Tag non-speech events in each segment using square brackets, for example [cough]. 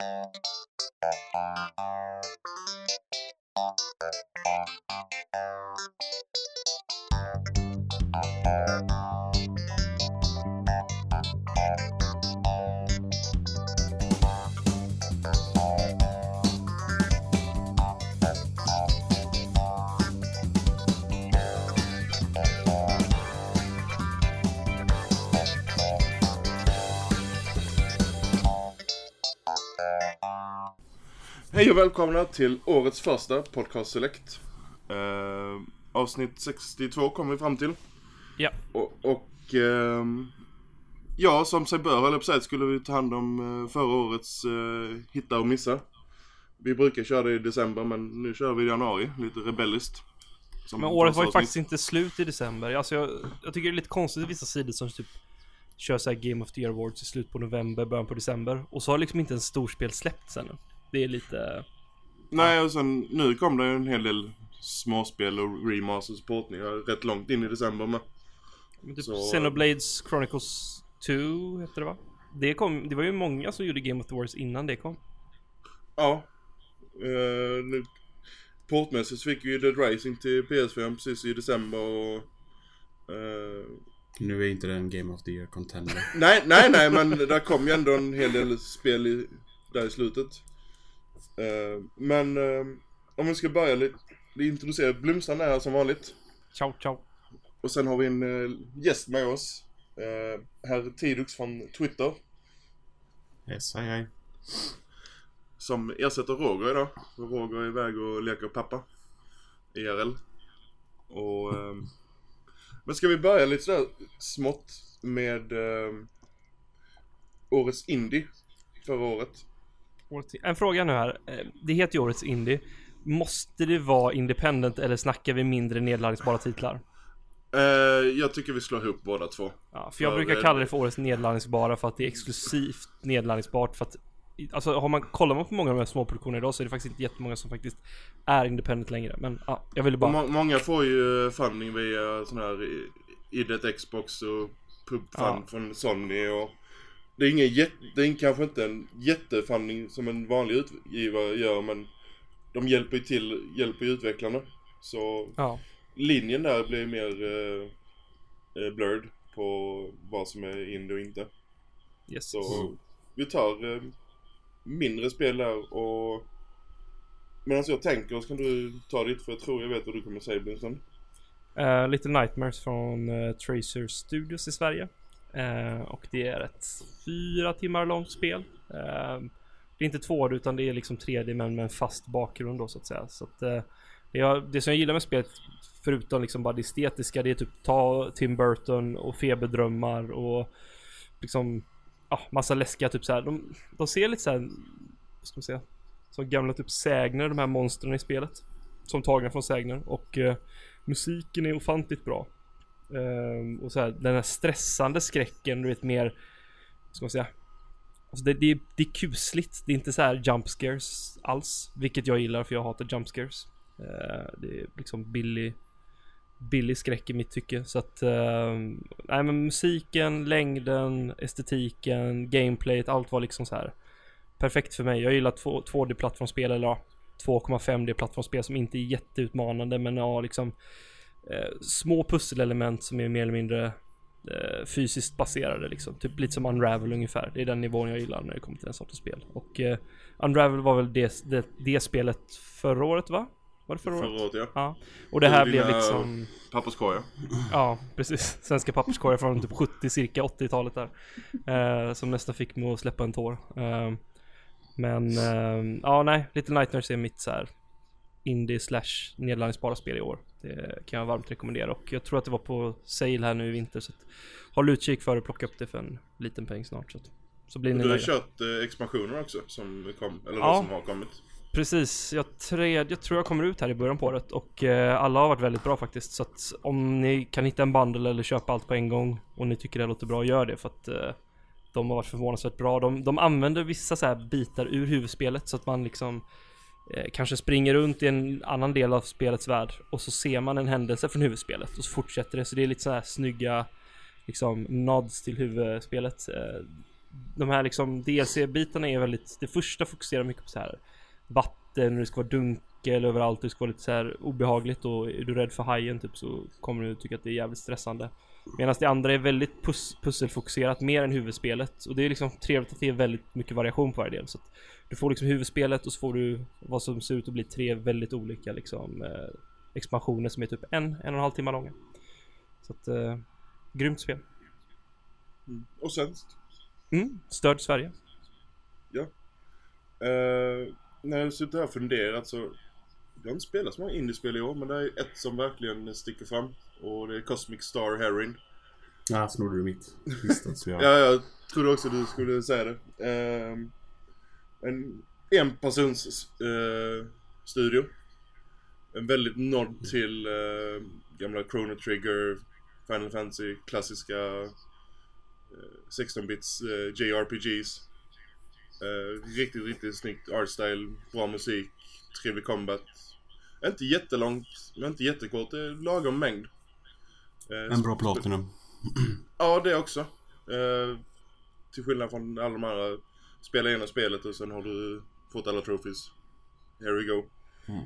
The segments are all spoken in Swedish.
Thank you. Hej och välkomna till årets första Podcast Select. Eh, avsnitt 62 kommer vi fram till. Ja. Och, och ehm, ja, som sig bör höll jag på säga, skulle vi ta hand om eh, förra årets eh, hitta och missa. Vi brukar köra det i december men nu kör vi i januari, lite rebelliskt. Som Men året var ju faktiskt inte slut i december. Alltså jag, jag tycker det är lite konstigt vissa sidor som typ kör så här Game of the Year Awards i slutet på november, början på december. Och så har liksom inte en storspel släppts ännu. Det är lite... Nej, och sen nu kom det ju en hel del småspel och remasters och portningar rätt långt in i december med. men Typ Så- Xenoblades Chronicles 2 heter det va? Det, kom, det var ju många som gjorde Game of the Wars innan det kom. Ja. Uh, nu, portmässigt så fick vi ju Dead Rising till PS4 precis i december och... eh, Nu är inte den Game of the Year contender. nej, nej, nej, men där kom ju ändå en hel del spel i, där i slutet. Eh, men eh, om vi ska börja lite, introducera Blomstrand är här som vanligt. Ciao ciao. Och sen har vi en eh, gäst med oss. Uh, herr Tidux från Twitter. Yes, hej hej. Som ersätter Roger idag. Roger är iväg och leker pappa. IRL. Och... ehm, men ska vi börja lite sådär smått med ehm, årets indie förra året. En fråga nu här. Eh, Det heter ju Årets Indie. Måste det vara independent eller snackar vi mindre nedladdningsbara titlar? Eh, jag tycker vi slår ihop båda två. Ja, för jag För, brukar eh, kalla det för årets nedladdningsbara för att det är exklusivt nedladdningsbart för att Alltså har man, kollar man på många av de här småproduktionerna idag så är det faktiskt inte jättemånga som faktiskt är independent längre. Men ja, jag ville bara... må- många får ju funding via sån här idet Xbox och pubfund Ja. från Sony och det är ingen jätte, det är kanske inte en jättefunding som en vanlig utgivare gör men de hjälper ju till, hjälper ju utvecklarna. Så Ja, linjen där blir mer eh, eh, blurred på vad som är indie och inte. yes. Så Mm. vi tar eh, mindre spel där och medan jag tänker så kan du ta ditt för jag tror jag vet vad du kommer säga Blomstrand. Eh, Little Nightmares från uh, Tracer Studios i Sverige. Eh, och det är ett fyra timmar långt spel. Eh, det är inte 2D utan det är liksom 3D men med en fast bakgrund då så att säga. Så att, eh, det, jag, det som jag gillar med spelet förutom liksom bara det estetiska det är typ ta Tim Burton och feberdrömmar och liksom ja, massa läskiga typ så här. De, de ser lite så här, vad ska man säga, som gamla typ sägner de här monstren i spelet. Som tagna från sägner och eh, musiken är ofantligt bra. Um, och så här, den här stressande skräcken, du vet mer, ska man säga? Alltså det, det, är- det är kusligt, det är inte så här jump scares alls. Vilket jag gillar för jag hatar jump scares. Uh, det är liksom billig, billig skräck i mitt tycke. Så att, ehm, nej men musiken, längden, estetiken, gameplayet, allt var liksom så här perfekt för mig. Jag gillar 2D-plattformsspel eller ja, 2,5D-plattformsspel som inte är jätteutmanande men har liksom små pusselelement som är mer eller mindre eh, fysiskt baserade liksom. Typ lite som Unravel ungefär. Det är den nivån jag gillar när det kommer till den sortens spel. Och eh, Unravel var väl det, det, det spelet förra året va? Var det förra, året? Förra året ja. Ja. Och det här Du, blev liksom Papperskorgar. Ja, precis. Svenska papperskorgar från typ 70, cirka 80-talet där. Eh, som nästan fick mig att släppa en tår. Eh, men, eh, ja nej, Little Nightmares är mitt så här indie slash nedladdningsbara spel i år. Det kan jag varmt rekommendera och jag tror att det var på sale här nu i vinter så håll utkik för att plocka upp det för en liten peng snart så att, så blir ni Du har kört eh, expansioner också som kom, eller Ja. som har kommit. Precis, jag, tred, jag tror jag kommer ut här i början på året och eh, alla har varit väldigt bra faktiskt. Så att om ni kan hitta en bundle eller köpa allt på en gång och ni tycker det låter bra, gör det för att eh, de har varit förvånansvärt bra. De, de använder vissa så bitar ur huvudspelet så att man liksom Eh, kanske springer runt i en annan del av spelets värld och så ser man en händelse från huvudspelet och så fortsätter det. Så det är lite så här snygga liksom nods till huvudspelet. Eh, de här liksom DLC-bitarna är väldigt, det första fokuserar mycket på så här vatten, och det ska vara dunkel överallt, det ska vara lite så här obehagligt och är du rädd för hajen typ så kommer du tycka att det är jävligt stressande. Medan det andra är väldigt pus pusselfokuserat mer än huvudspelet och det är liksom trevligt att det är väldigt mycket variation på varje del. Så att du får liksom huvudspelet och så får du vad som ser ut att bli tre väldigt olika liksom eh, expansioner som är typ en, en och en halv timme långa. Så att, eh, grymt spel. Mm. Och svenskt. Mm, stöd Sverige. Ja. Eh, när jag suttit här och funderat så jag har inte spelat så många indiespel i år men det är ett som verkligen sticker fram. Och det är Cosmic Star Heroin. Ja, snodde du mitt. Visste att jag... [laughs] Ja, jag trodde också du skulle säga det. Eh, en enpersons eh, studio. En väldigt nod till eh, gamla Chrono Trigger, Final Fantasy, klassiska eh, 16-bits eh, JRPGs. Eh, riktigt, riktigt snyggt artstyle, bra musik, trevlig combat. Inte jättelångt, men inte jättekort. Det är lagom mängd. Eh, En bra Platinum. Ja, det också. Till skillnad från alla de andra. Spela ena spelet och sen har du fått alla trophies. Here we go. Mm.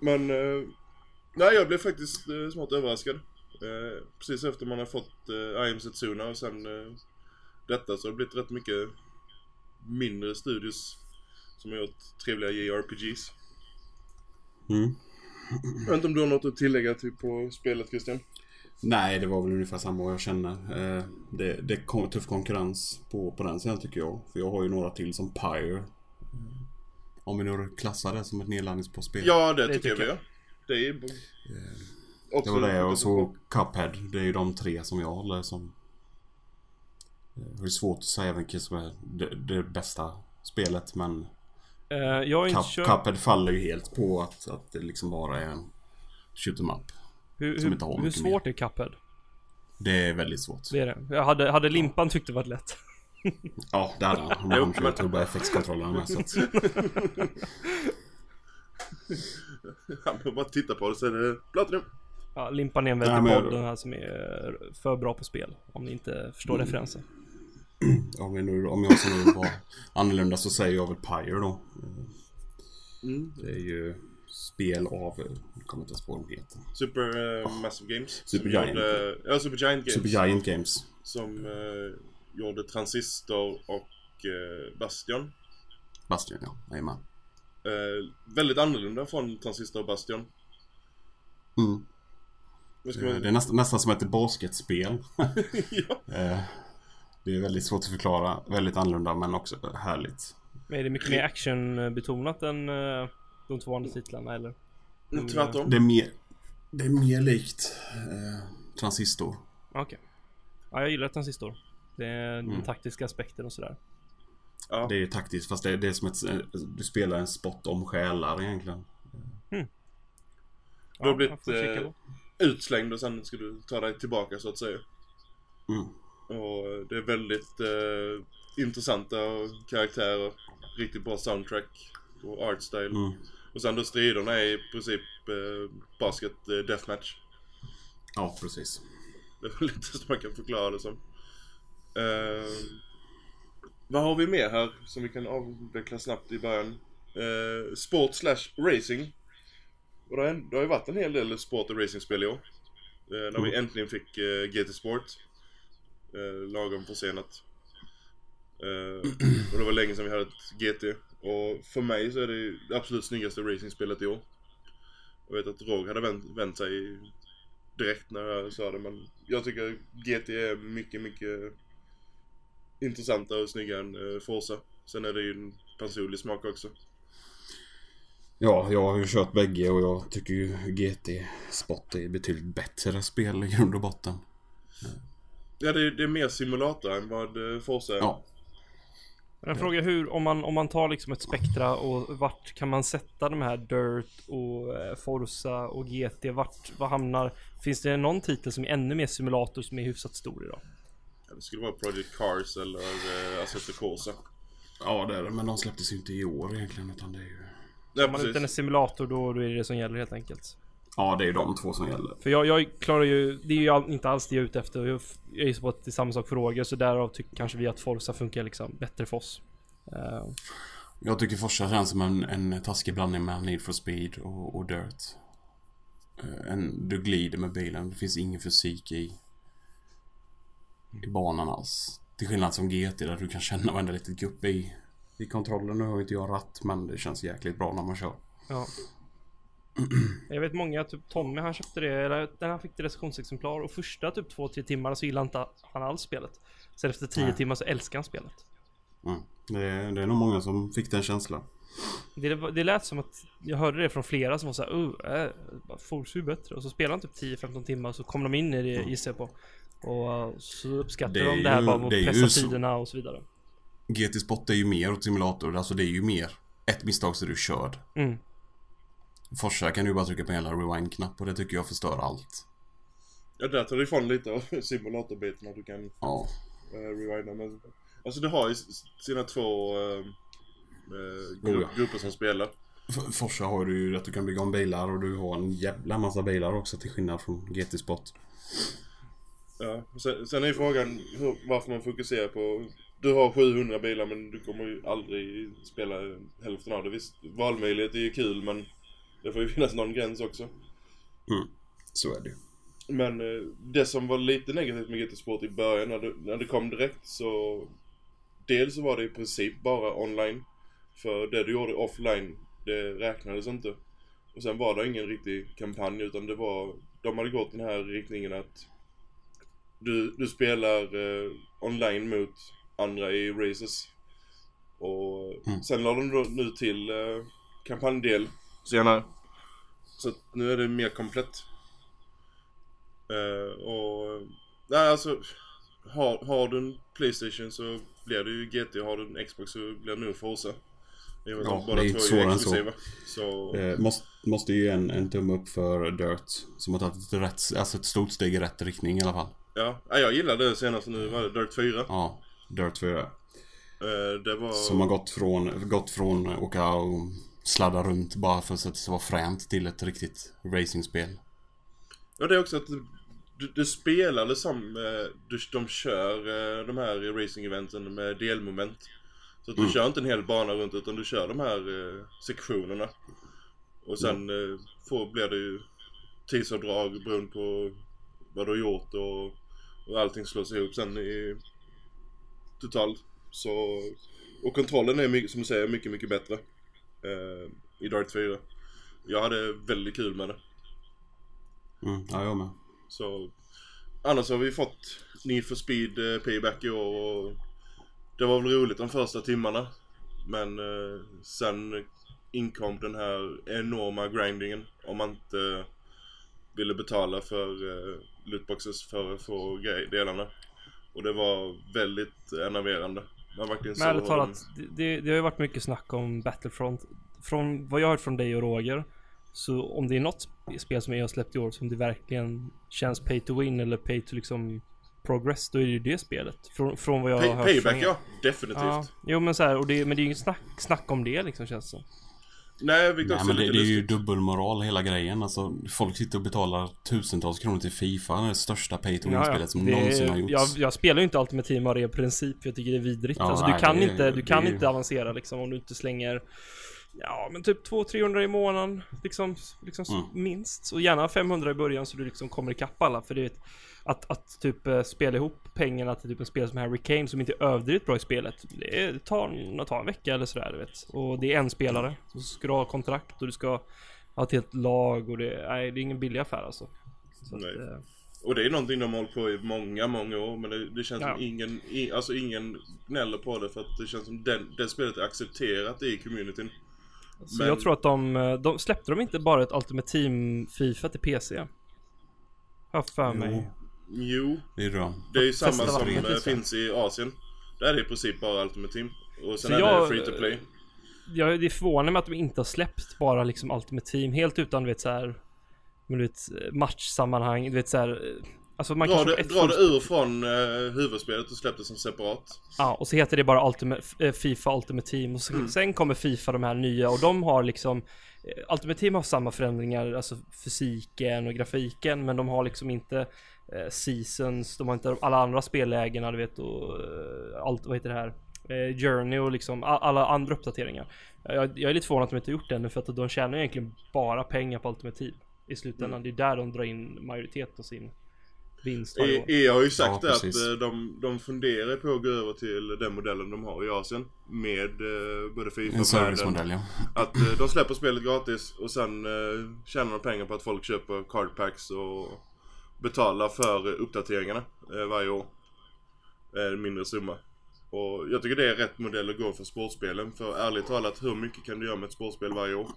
Men, eh, nej jag blev faktiskt eh, smått överraskad. Eh, precis efter man har fått eh, I am Setsuna och sen eh, detta så har det blivit rätt mycket mindre studios som har gjort trevliga JRPGs. Mm. Jag vet inte om du har något att tillägga till på spelet Christian? Nej, det var väl ungefär samma vad jag känner. Eh, det, det kommer tuff konkurrens på, på den sidan tycker jag. För jag har ju några till som Pyre. Om vi nu klassar det som ett nedladdningsspel. Ja, det, Det tycker jag vi gör. Det är Det också var det och så Cuphead. Det är ju de tre som jag håller som... Det är svårt att säga vilket som är det, det bästa spelet men Eh, jag har inte Cup, kört... Cuphead faller ju helt på att, att det liksom bara är en shoot 'em up. Hur, som inte har hur, svårt är Cuphead? Det är väldigt svårt. Det är det. Jag hade, hade Limpan tyckt det var lätt. [laughs] Ja, det hade han. Han kör Turbo FX-kontrollerna med. Så att, [laughs] Han behöver bara titta på det så är det Platinum. Ja, Limpan är en Nej, väldigt men- podden här som är för bra på spel. Om ni inte förstår Mm. referensen. [clears throat] om, vi nu, om jag ska nu vara annorlunda så säger jag väl Pyre då. Mm. Det är ju spel av, jag kommer inte ens på vad de heter. Super eh, Massive Games. Super Giant. Gjorde, ja, Super Giant Games. Super Giant Games. Som eh, gjorde Transistor och eh, Bastion. Bastion ja, jajamän. Eh, väldigt annorlunda från Transistor och Bastion. Mm. Eh, man... Det är nästan, nästan som ett basketspel. [laughs] ja. Eh, Det är väldigt svårt att förklara. Väldigt annorlunda men också härligt. Men är det mycket mer actionbetonat än eh, de två andra titlarna eller? Mm, Tvärtom. Det är mer, det är mer likt eh, Transistor. Okej. Ja, jag gillar Transistor. Det är den Mm. taktiska aspekten och sådär. Ja. Det är taktiskt fast det är, det är som ett, eh, du spelar en spot om själar egentligen. Du har Ja, blivit eh, utslängd och sen ska du ta dig tillbaka så att säga. Mm. Och eh, det är väldigt eh, intressanta karaktärer. Riktigt bra soundtrack och artstyle. Mm. Och sen då striderna är i princip eh, basket eh, deathmatch. Ja, precis. Det är väl lite så man kan förklara det som. Eh, vad har vi mer här som vi kan avveckla snabbt i början? Eh, sport slash racing. Och det har, det har ju varit en hel del sport och racingspel i år. Eh, när vi äntligen fick eh, GT Sport. Eh, lagom försenat. Eh, och det var länge sedan vi hade ett GT. Och för mig så är det det absolut snyggaste racingspelet i år. Jag vet att Rog hade vänt, vänt sig direkt när jag sa det men jag tycker GT är mycket, mycket intressantare och snyggare än uh, Forza. Sen är det ju en personlig smak också. Ja, jag har ju kört bägge och jag tycker ju GT Spot är betydligt bättre spel i grund och botten. Ja, det är, det är mer simulator än vad eh, Forza är. Ja. Jag frågar hur, om man, om man tar liksom ett spektra och vart kan man sätta de här Dirt och eh, Forza och GT? Vart, vad hamnar? Finns det någon titel som är ännu mer simulator som är hyfsat stor idag? Ja, det skulle vara Project Cars eller uh, Assetto Corsa. Ja, det är det. Men de släpptes ju inte i år egentligen utan det är ju... Ja, Om man ut en simulator då, då är det det som gäller helt enkelt. Ja, det är ju de två som gäller. För jag, jag klarar ju, det är ju inte alls det jag är ute efter. Jag, jag gissar på att det är samma sak för Roger, så därav tycker kanske vi att Forza funkar liksom bättre för oss. Eh, Jag tycker Forza känns som en, en taskig blandning mellan Need for Speed och, och Dirt. Eh, En, du glider med bilen, det finns ingen fysik i, i banan alls. Till skillnad som GT där du kan känna varenda litet gupp i, i kontrollen. Nu har inte jag ratt men det känns jäkligt bra när man kör. ja. Jag vet många, typ Tommy han köpte det, eller när han fick det recensionsexemplar och första typ 2-3 timmar så gillade inte han alls spelet. Sen efter 10 Nej. timmar så älskar han spelet. Mm. Det, är- det är nog många som fick den känslan. Det, det lät som att jag hörde det från flera som var såhär uh, äh, Forza är bättre. Och så spelade han typ 10-15 timmar så kom de in i det gissar jag på. Och uh, så är de det här ju- bara med att pressa tiderna och så vidare. GT Spot är ju mer åt simulator, alltså det är ju mer ett misstag så är du körd. Mm. Forza kan du bara trycka på en jävla rewind-knapp och det tycker jag förstör allt. Ja, där tar du ifrån lite av [laughs] simulatorbiten att du kan Ja. uh, rewinda. Men, alltså det har ju sina två uh, Oh, gru- ja. grupper som spelar. F- Forza har du ju att du kan bygga om bilar och du har en jävla massa bilar också till skillnad från GT Spot. Ja. Sen, sen är ju frågan hur, varför man fokuserar på... Du har 700 bilar men du kommer ju aldrig spela hälften av det. Visst, valmöjlighet är ju kul men det får ju finnas någon gräns också. Så är det. Men eh, det som var lite negativt med GT Sport i början när det, när det kom direkt så... Dels så var det i princip bara online. För det du gjorde offline, det räknades inte. Och sen var det ingen riktig kampanj utan det var... De hade gått den här riktningen att du, du spelar eh, online mot andra i races. Och Mm. sen la de då nu till eh, kampanjdel senare. Så nu är det mer komplett. Eh, och... Nej alltså... Har, har du en Playstation så blir det ju GT. Har du en Xbox så blir det nog Forza. I och med Ja, båda det är två inte svårare än så. exklusiva. Så... Eh, måste, måste ge en, en tumme upp för Dirt. Som har tagit ett, rätt, alltså ett stort steg i rätt riktning i alla fall. Ja, ja, jag gillade det senast nu var det Dirt 4. Ja, Dirt 4. Eh, det var... Som har gått från, gått från åka och sladda runt bara för att det ska vara fränt till ett riktigt racingspel. Ja, det är också att du, du, spelar det som eh, du, de kör eh, de här racing-eventen med delmoment. Så att du Mm. kör inte en hel bana runt utan du kör de här eh, sektionerna. Och sen eh, får, blir det ju tidsavdrag beroende på vad du har gjort och, och allting slås ihop sen i totalt. Så, och kontrollen är mycket, som du säger mycket, mycket bättre eh, i Dart 4. Jag hade väldigt kul med det. Mm, ja, jag med. Så annars har vi fått Need for Speed eh, Payback i år och det var väl roligt de första timmarna. Men eh, sen inkom den här enorma grindingen om man inte ville betala för eh, lootboxes för att få delarna. Och det var väldigt enerverande. Man verkligen Men ärligt talat, det, det, det har ju varit mycket snack om Battlefront. Från vad jag har hört från dig och Roger. Så om det är något sp- spel som jag har släppt i år som det verkligen känns pay to win eller pay to liksom progress. Då är det ju det spelet. Från, från vad jag Pay, har hört payback ja, definitivt. Ja, jo men så här, och det, men det är ju inget snack, snack om det liksom känns det som. Nej, vilket Nej men är det, det är ju dubbelmoral hela grejen. Alltså, folk sitter och betalar tusentals kronor till Fifa. Det största pay to win-spelet som Det- någonsin har gjorts. Jag, jag spelar ju inte alltid med Team ren princip jag tycker det är vidrigt. Ja, alltså du kan det- inte, du kan är inte avancera liksom om du inte slänger Ja men typ 200-300 i månaden liksom, liksom Mm. minst. Och gärna 500 i början så du liksom kommer ikapp alla. För det vet att, att typ eh, spela ihop pengarna till typ en spel som Harry Kane som inte är överdrivet bra i spelet. Det, är, tar, det tar en vecka eller sådär du vet. Och det är en spelare. Så ska du ha kontrakt och du ska ha ett helt lag och det, nej, det är ingen billig affär alltså. Så att, Nej. eh, Och det är någonting de har hållit på i många, många år men det, det känns Ja. som ingen, i, alltså ingen gnäller på det för att det känns som den, det spelet är accepterat i communityn. Så Men- jag tror att de, eh, de släppte de inte bara ett Ultimate Team Fifa till PC? Har för mig. Jo, Jo, det är bra. det är ju samma som vattnet, eh, finns i Asien. Där är det i princip bara Ultimate Team. Och sen Så är jag- det free to play. Jag, det är förvånande med att de inte har släppt bara liksom Ultimate Team helt utan du vet så här, men du vet matchsammanhang, du vet så här. Alltså man Dra det, ett dra det ur från uh, huvudspelet och släpp det som separat. Ja, och så heter det bara Ultimate, eh, Fifa Ultimate Team och sen, Mm. sen kommer Fifa de här nya och de har liksom eh, Ultimate Team har samma förändringar, alltså fysiken och grafiken men de har liksom inte eh, Seasons, de har inte alla andra spellägena du vet och eh, allt, vad heter det här? Eh, Journey och liksom alla andra uppdateringar. Jag, jag är lite förvånad att de inte har gjort det ännu för att de tjänar egentligen bara pengar på Ultimate Team. I slutändan, det är där de drar in majoritet av sin vinst varje år. E- EA har ju sagt Ja, det att precis. eh, de, de funderar på att gå över till den modellen de har i Asien. Med eh, både Fifa En och servicemodell ja. Att eh, de släpper spelet gratis och sen eh, tjänar de pengar på att folk köper card packs och betalar för uppdateringarna eh, varje år. Eh, En mindre summa. Och jag tycker det är rätt modell att gå för sportspelen. För ärligt talat, hur mycket kan du göra med ett sportspel varje år?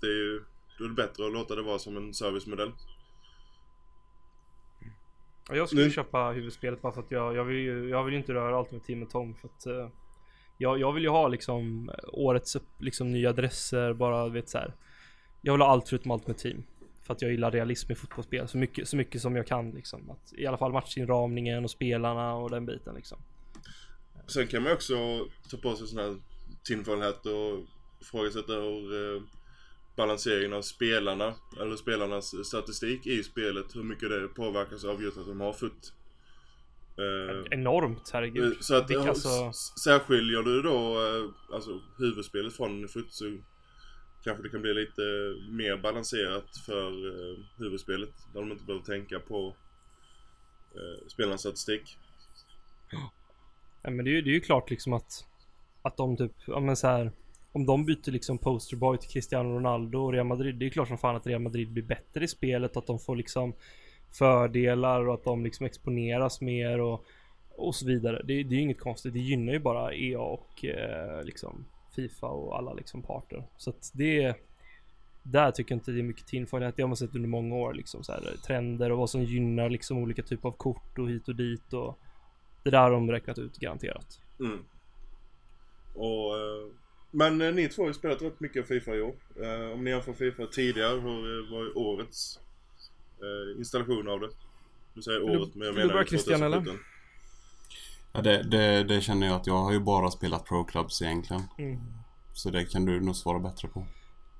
Det är ju då är det bättre att låta det vara som en servicemodell. Ja, jag skulle Nu- köpa huvudspelet bara för att jag, jag, vill ju, jag vill inte röra Ultimate Team med Tom för att eh, jag, jag vill ju ha liksom eh, årets liksom nya adresser bara vet så här. Jag vill ha allt förutom Ultimate Team. För att jag gillar realism i fotbollsspel så mycket, så mycket som jag kan liksom. Att, I alla fall matchinramningen och spelarna och den biten liksom. Sen kan man ju också ta på sig sån här tinfoil hat och ifrågasätta hur balanseringen av spelarna, eller spelarnas statistik i spelet, hur mycket det påverkas av just att de har futt. Eh, Enormt herregud. eh, så att Vilka, alltså, särskiljer du då eh, alltså huvudspelet från futt så kanske det kan bli lite mer balanserat för eh, huvudspelet. Där de inte behöver tänka på eh, spelarnas statistik. Ja, men det är ju, det är ju klart liksom att Att de typ, ja men så här om de byter liksom posterboy till Cristiano Ronaldo och Real Madrid Det är ju klart som fan att Real Madrid blir bättre i spelet Att de får liksom Fördelar och att de liksom exponeras mer och Och så vidare. Det, det är ju inget konstigt, det gynnar ju bara EA och eh, liksom Fifa och alla liksom parter. Så att det där tycker jag inte det är mycket tinfoil Det har man sett under många år liksom så här, Trender och vad som gynnar liksom olika typer av kort och hit och dit och Det där har de räknat ut garanterat. Mm. Och, eh, men eh, ni två har ju spelat rätt mycket Fifa i år. Eh, om ni jämför Fifa tidigare, hur eh, var årets eh, installation av det? Du säger året, men jag menar ju Christian, eller? 2017. ja det, det, det känner jag att jag har ju bara spelat Pro Clubs egentligen. Mm. Så det kan du nog svara bättre på.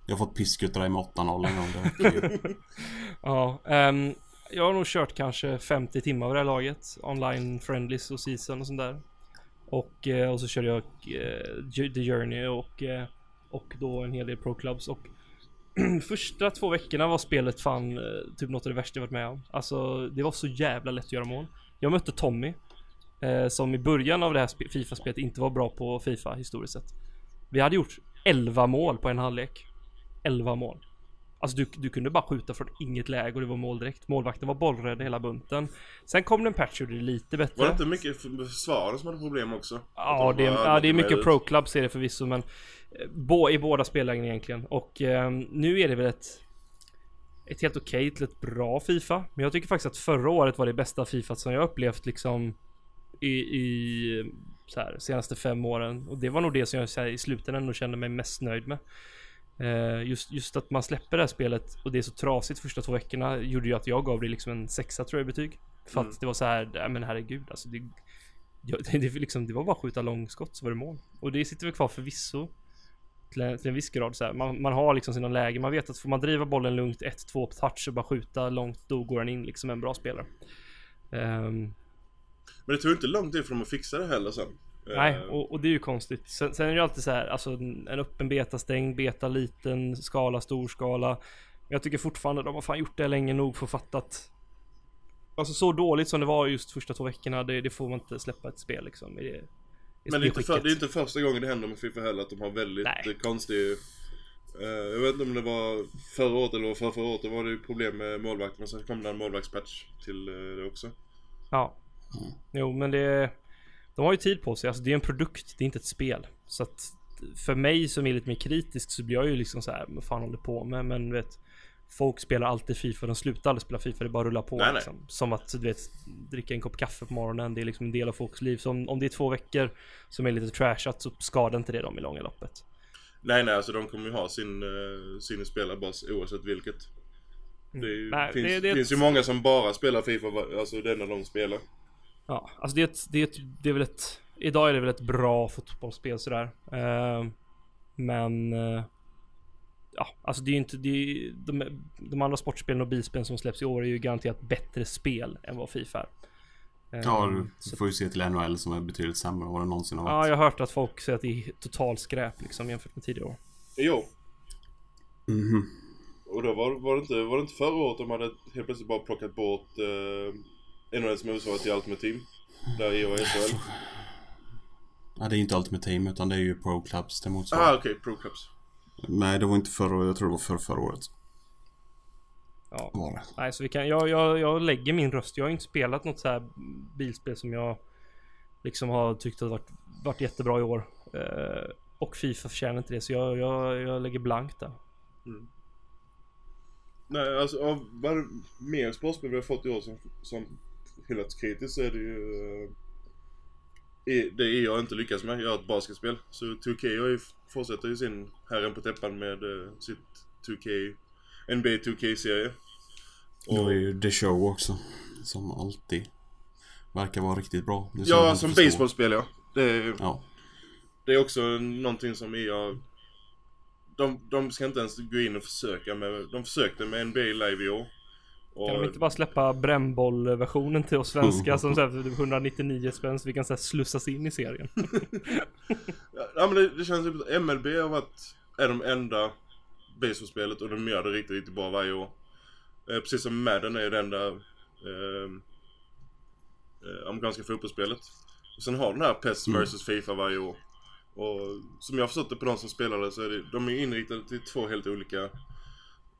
Jag har fått pisk utav dig med 8-0 en gång. [laughs] Ja, ehm, jag har nog kört kanske 50 timmar vid det här laget. Online friendlies och season och sånt där. Och, eh, och så körde jag eh, The Journey och, eh, och då en hel del Pro Clubs. Och [clears throat] första två veckorna var spelet fan typ något av det värsta jag varit med om. Alltså det var så jävla lätt att göra mål. Jag mötte Tommy. Som i början av det här Fifa-spelet inte var bra på Fifa historiskt sett. Vi hade gjort 11 mål på en halvlek. 11 mål. Alltså du, du kunde bara skjuta från inget läge och det var mål direkt. Målvakten var bollrädd hela bunten. Sen kom det en patch och det lite bättre. Var det inte mycket för- försvarare som hade problem också? Ja, det, ja, det är mycket pro clubs är det förvisso men eh, bo, i båda spellägena egentligen. Och eh, nu är det väl ett ett helt okej till ett bra Fifa. Men jag tycker faktiskt att förra året var det bästa Fifa som jag upplevt liksom i, i här, senaste fem åren. Och det var nog det som jag här, i slutändan ändå kände mig mest nöjd med. Eh, just, just att man släpper det här spelet och det är så trasigt första två veckorna gjorde ju att jag gav det liksom en sexa tror jag i betyg. För Mm. att det var så här, nej men herregud alltså det, [laughs] det, det, liksom, det var bara att skjuta långskott så var det mål. Och det sitter väl kvar förvisso till en, till en viss grad så här. Man, man har liksom sina lägen, man vet att får man driva bollen lugnt 1-2 på touch och bara skjuta långt då går den in liksom en bra spelare. Ehm, Men det tog inte lång tid för dem att fixa det heller sen. Nej, Eh, och, och det är ju konstigt. Sen, sen är det ju alltid så här, alltså en en öppen beta, stängd beta, liten skala, stor skala. Jag tycker fortfarande de har fan gjort det länge nog för att fatta att Alltså så dåligt som det var just första två veckorna, det, det får man inte släppa ett spel liksom. I det, i Men det är, inte för, det är inte första gången det händer med Fifa heller att de har väldigt Nej. konstig... eh, jag vet inte om det var förra året eller för förra året, då var det ju problem med målvakt. Men sen kom det en målvaktspatch till eh, det också. Ja. Jo, men det... De har ju tid på sig. Alltså det är en produkt, det är inte ett spel. Så att för mig som är lite mer kritisk så blir jag ju liksom så här, vad fan håller på med? Men vet, folk spelar alltid Fifa, de slutar aldrig spela Fifa, det bara rullar på Nej, nej. liksom. Som att du vet, dricka en kopp kaffe på morgonen, det är liksom en del av folks liv. Så om, om det är två veckor som är lite trashat så skadar inte det dem i långa loppet. Nej nej, alltså de kommer ju ha sin, uh, sin spelarbas oavsett vilket. Det, är Nej, finns, det- det finns ju många som bara spelar Fifa, alltså det enda de spelar. Ja, alltså det är, ett, det, är ett, det är väl ett... Idag är det väl ett bra fotbollsspel sådär. Eh, men... Eh, ja, alltså det är ju inte... Det är, de, de andra sportspelen och bilspelen som släpps i år är ju garanterat bättre spel än vad Fifa är. Eh, Ja, du så- får ju se till NHL som är betydligt sämre än vad det någonsin har Ja, varit. jag har hört att folk säger att det är total skräp liksom jämfört med tidigare år. Jo. Mhm. Och då var, var, det inte, var det inte förra året de hade helt plötsligt bara plockat bort eh, NHLs motsvarighet till Ultimate Team? Där EO och SHL. Ja, det är inte Ultimate Team utan det är ju Pro Clubs det motsvarar. Ah okej, Pro Clubs. Nej, det var inte förra året. Jag tror det var för förra året. Ja. Var det. Nej, så vi kan, jag, jag, jag lägger min röst. Jag har inte spelat något så här bilspel som jag liksom har tyckt har varit, varit jättebra i år. Eh, och Fifa förtjänar inte det, så jag, jag, jag lägger blankt där. Nej, alltså av vad det- mer sportspel vi har fått i år som, som hyllats kritiskt så är det ju... eh, det är jag inte lyckas med, jag har ett basketspel. Så 2K har ju, fortsätter ju sin herren på täppan med eh, sitt 2K, NBA 2K-serie. Det var Och, ju The Show också. Som alltid. Verkar vara riktigt bra. Ja, som baseballspel ja. Det är, Ja. det är också någonting som EA... De, de ska inte ens gå in och försöka med... De försökte med NBA live i år. Och, Kan de inte bara släppa brännbollversionen till oss svenskar som så här för 199 spänn så vi kan så här slussas in i serien? [laughs] Ja men det, det känns typ att MLB har varit, är de enda baseballspelet och de gör det riktigt, riktigt bra varje år. Eh, precis som Madden är det enda eh, eh, amerikanska fotbollsspelet. Och sen har den här PES Mm. vs Fifa varje år. Och som jag har förstått det på de som spelar det så är det, de är inriktade till två helt olika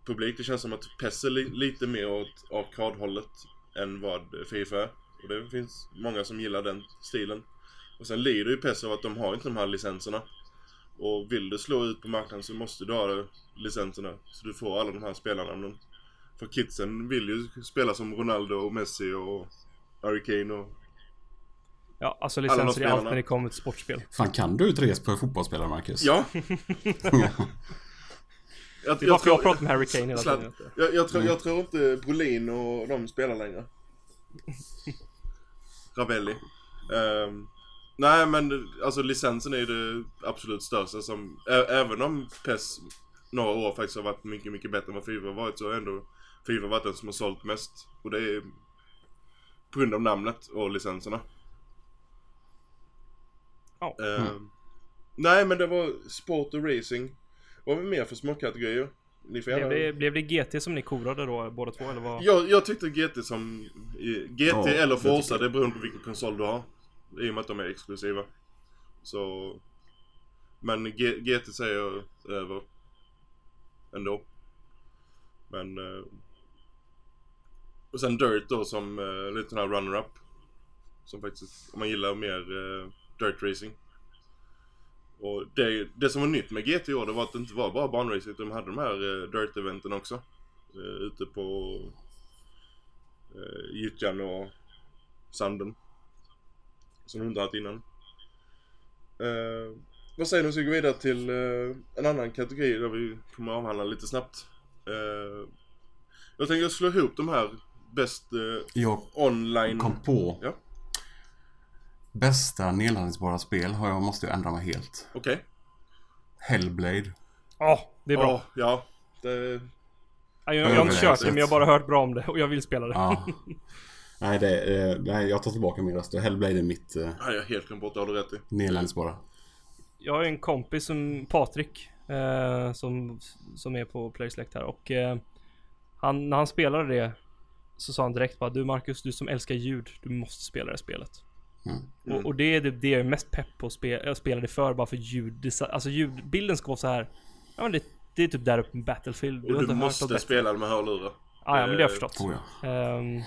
publik. Det känns som att PES är li, lite mer åt arkadhållet än vad Fifa är. Och det finns många som gillar den stilen. Och sen lider ju PES av att de har inte de här licenserna. Och vill du slå ut på marknaden så måste du ha det- licenserna. Så du får alla de här spelarnamnen. För kidsen vill ju spela som Ronaldo och Messi och Harry Kane och... Ja, alltså licenser är allt spelarna. när det kommer till sportspel. Fan, kan du på fotbollsspelare, Marcus? Ja! [laughs] [laughs] jag, Det är bara för jag pratar med Harry Kane hela Slatt- tiden. Jag, jag, tror, jag tror inte Brolin och de spelar längre. [laughs] Ravelli. Ehm, nej men alltså licensen är ju det absolut största som, ä, även om PES några år faktiskt har varit mycket, mycket bättre än vad Fifa har varit så har ändå Fifa varit den som har sålt mest. Och det är på grund av namnet och licenserna. Ja. Ehm, Nej men det var sport och racing. Vad var det mer för småkategorier? Ni får Blev gärna... det, blev det GT som ni korade då båda två eller vad? Jag, jag tyckte GT som... GT Ja, eller Forza, det beror på vilken konsol du har. I och med att de är exklusiva. Så... Men G, GT säger jag över. Ändå. Men... eh, Och sen Dirt då som uh, lite sån här runner-up. Som faktiskt, om man gillar mer eh, Dirt Racing. Och det, det som var nytt med GT i år, det var att det inte var bara banracing, utan de hade de här uh, Dirt-eventen också. Uh, ute på uh, gyttjan och sanden. Som de inte haft innan. Eh, vad säger du om vi ska gå vidare till eh, en annan kategori där vi kommer avhandla lite snabbt. Eh, jag tänker slå ihop de här bäst eh, Jag online... kom på. Ja. Bästa nedladdningsbara spel har jag, måste jag ändra mig helt. Okej. Hellblade. Ja, det är bra. Ja, ja. Det, Ja, jag, jag har inte kört det men jag har bara hört bra om det och jag vill spela det. Ja. [laughs] nej, det, eh, nej, jag tar tillbaka min röst. Hellblade är mitt eh, har jag helt glömt bort, det har du rätt i. nedladdningsbara. Jag har en kompis som Patrik eh, som, som är på Playselect här och eh, han, när han spelade det så sa han direkt bara du Marcus, du som älskar ljud, du måste spela det här spelet. Mm. Och, och det är det, det jag är mest pepp på att spe, att spela det för bara för ljud. Det, alltså ljudbilden ska vara så här. Ja men det, det är typ där uppe med Battlefield. Och du hört något måste spela med hörlurar. Ah, ja men det har jag förstått. Oh, ja. Um,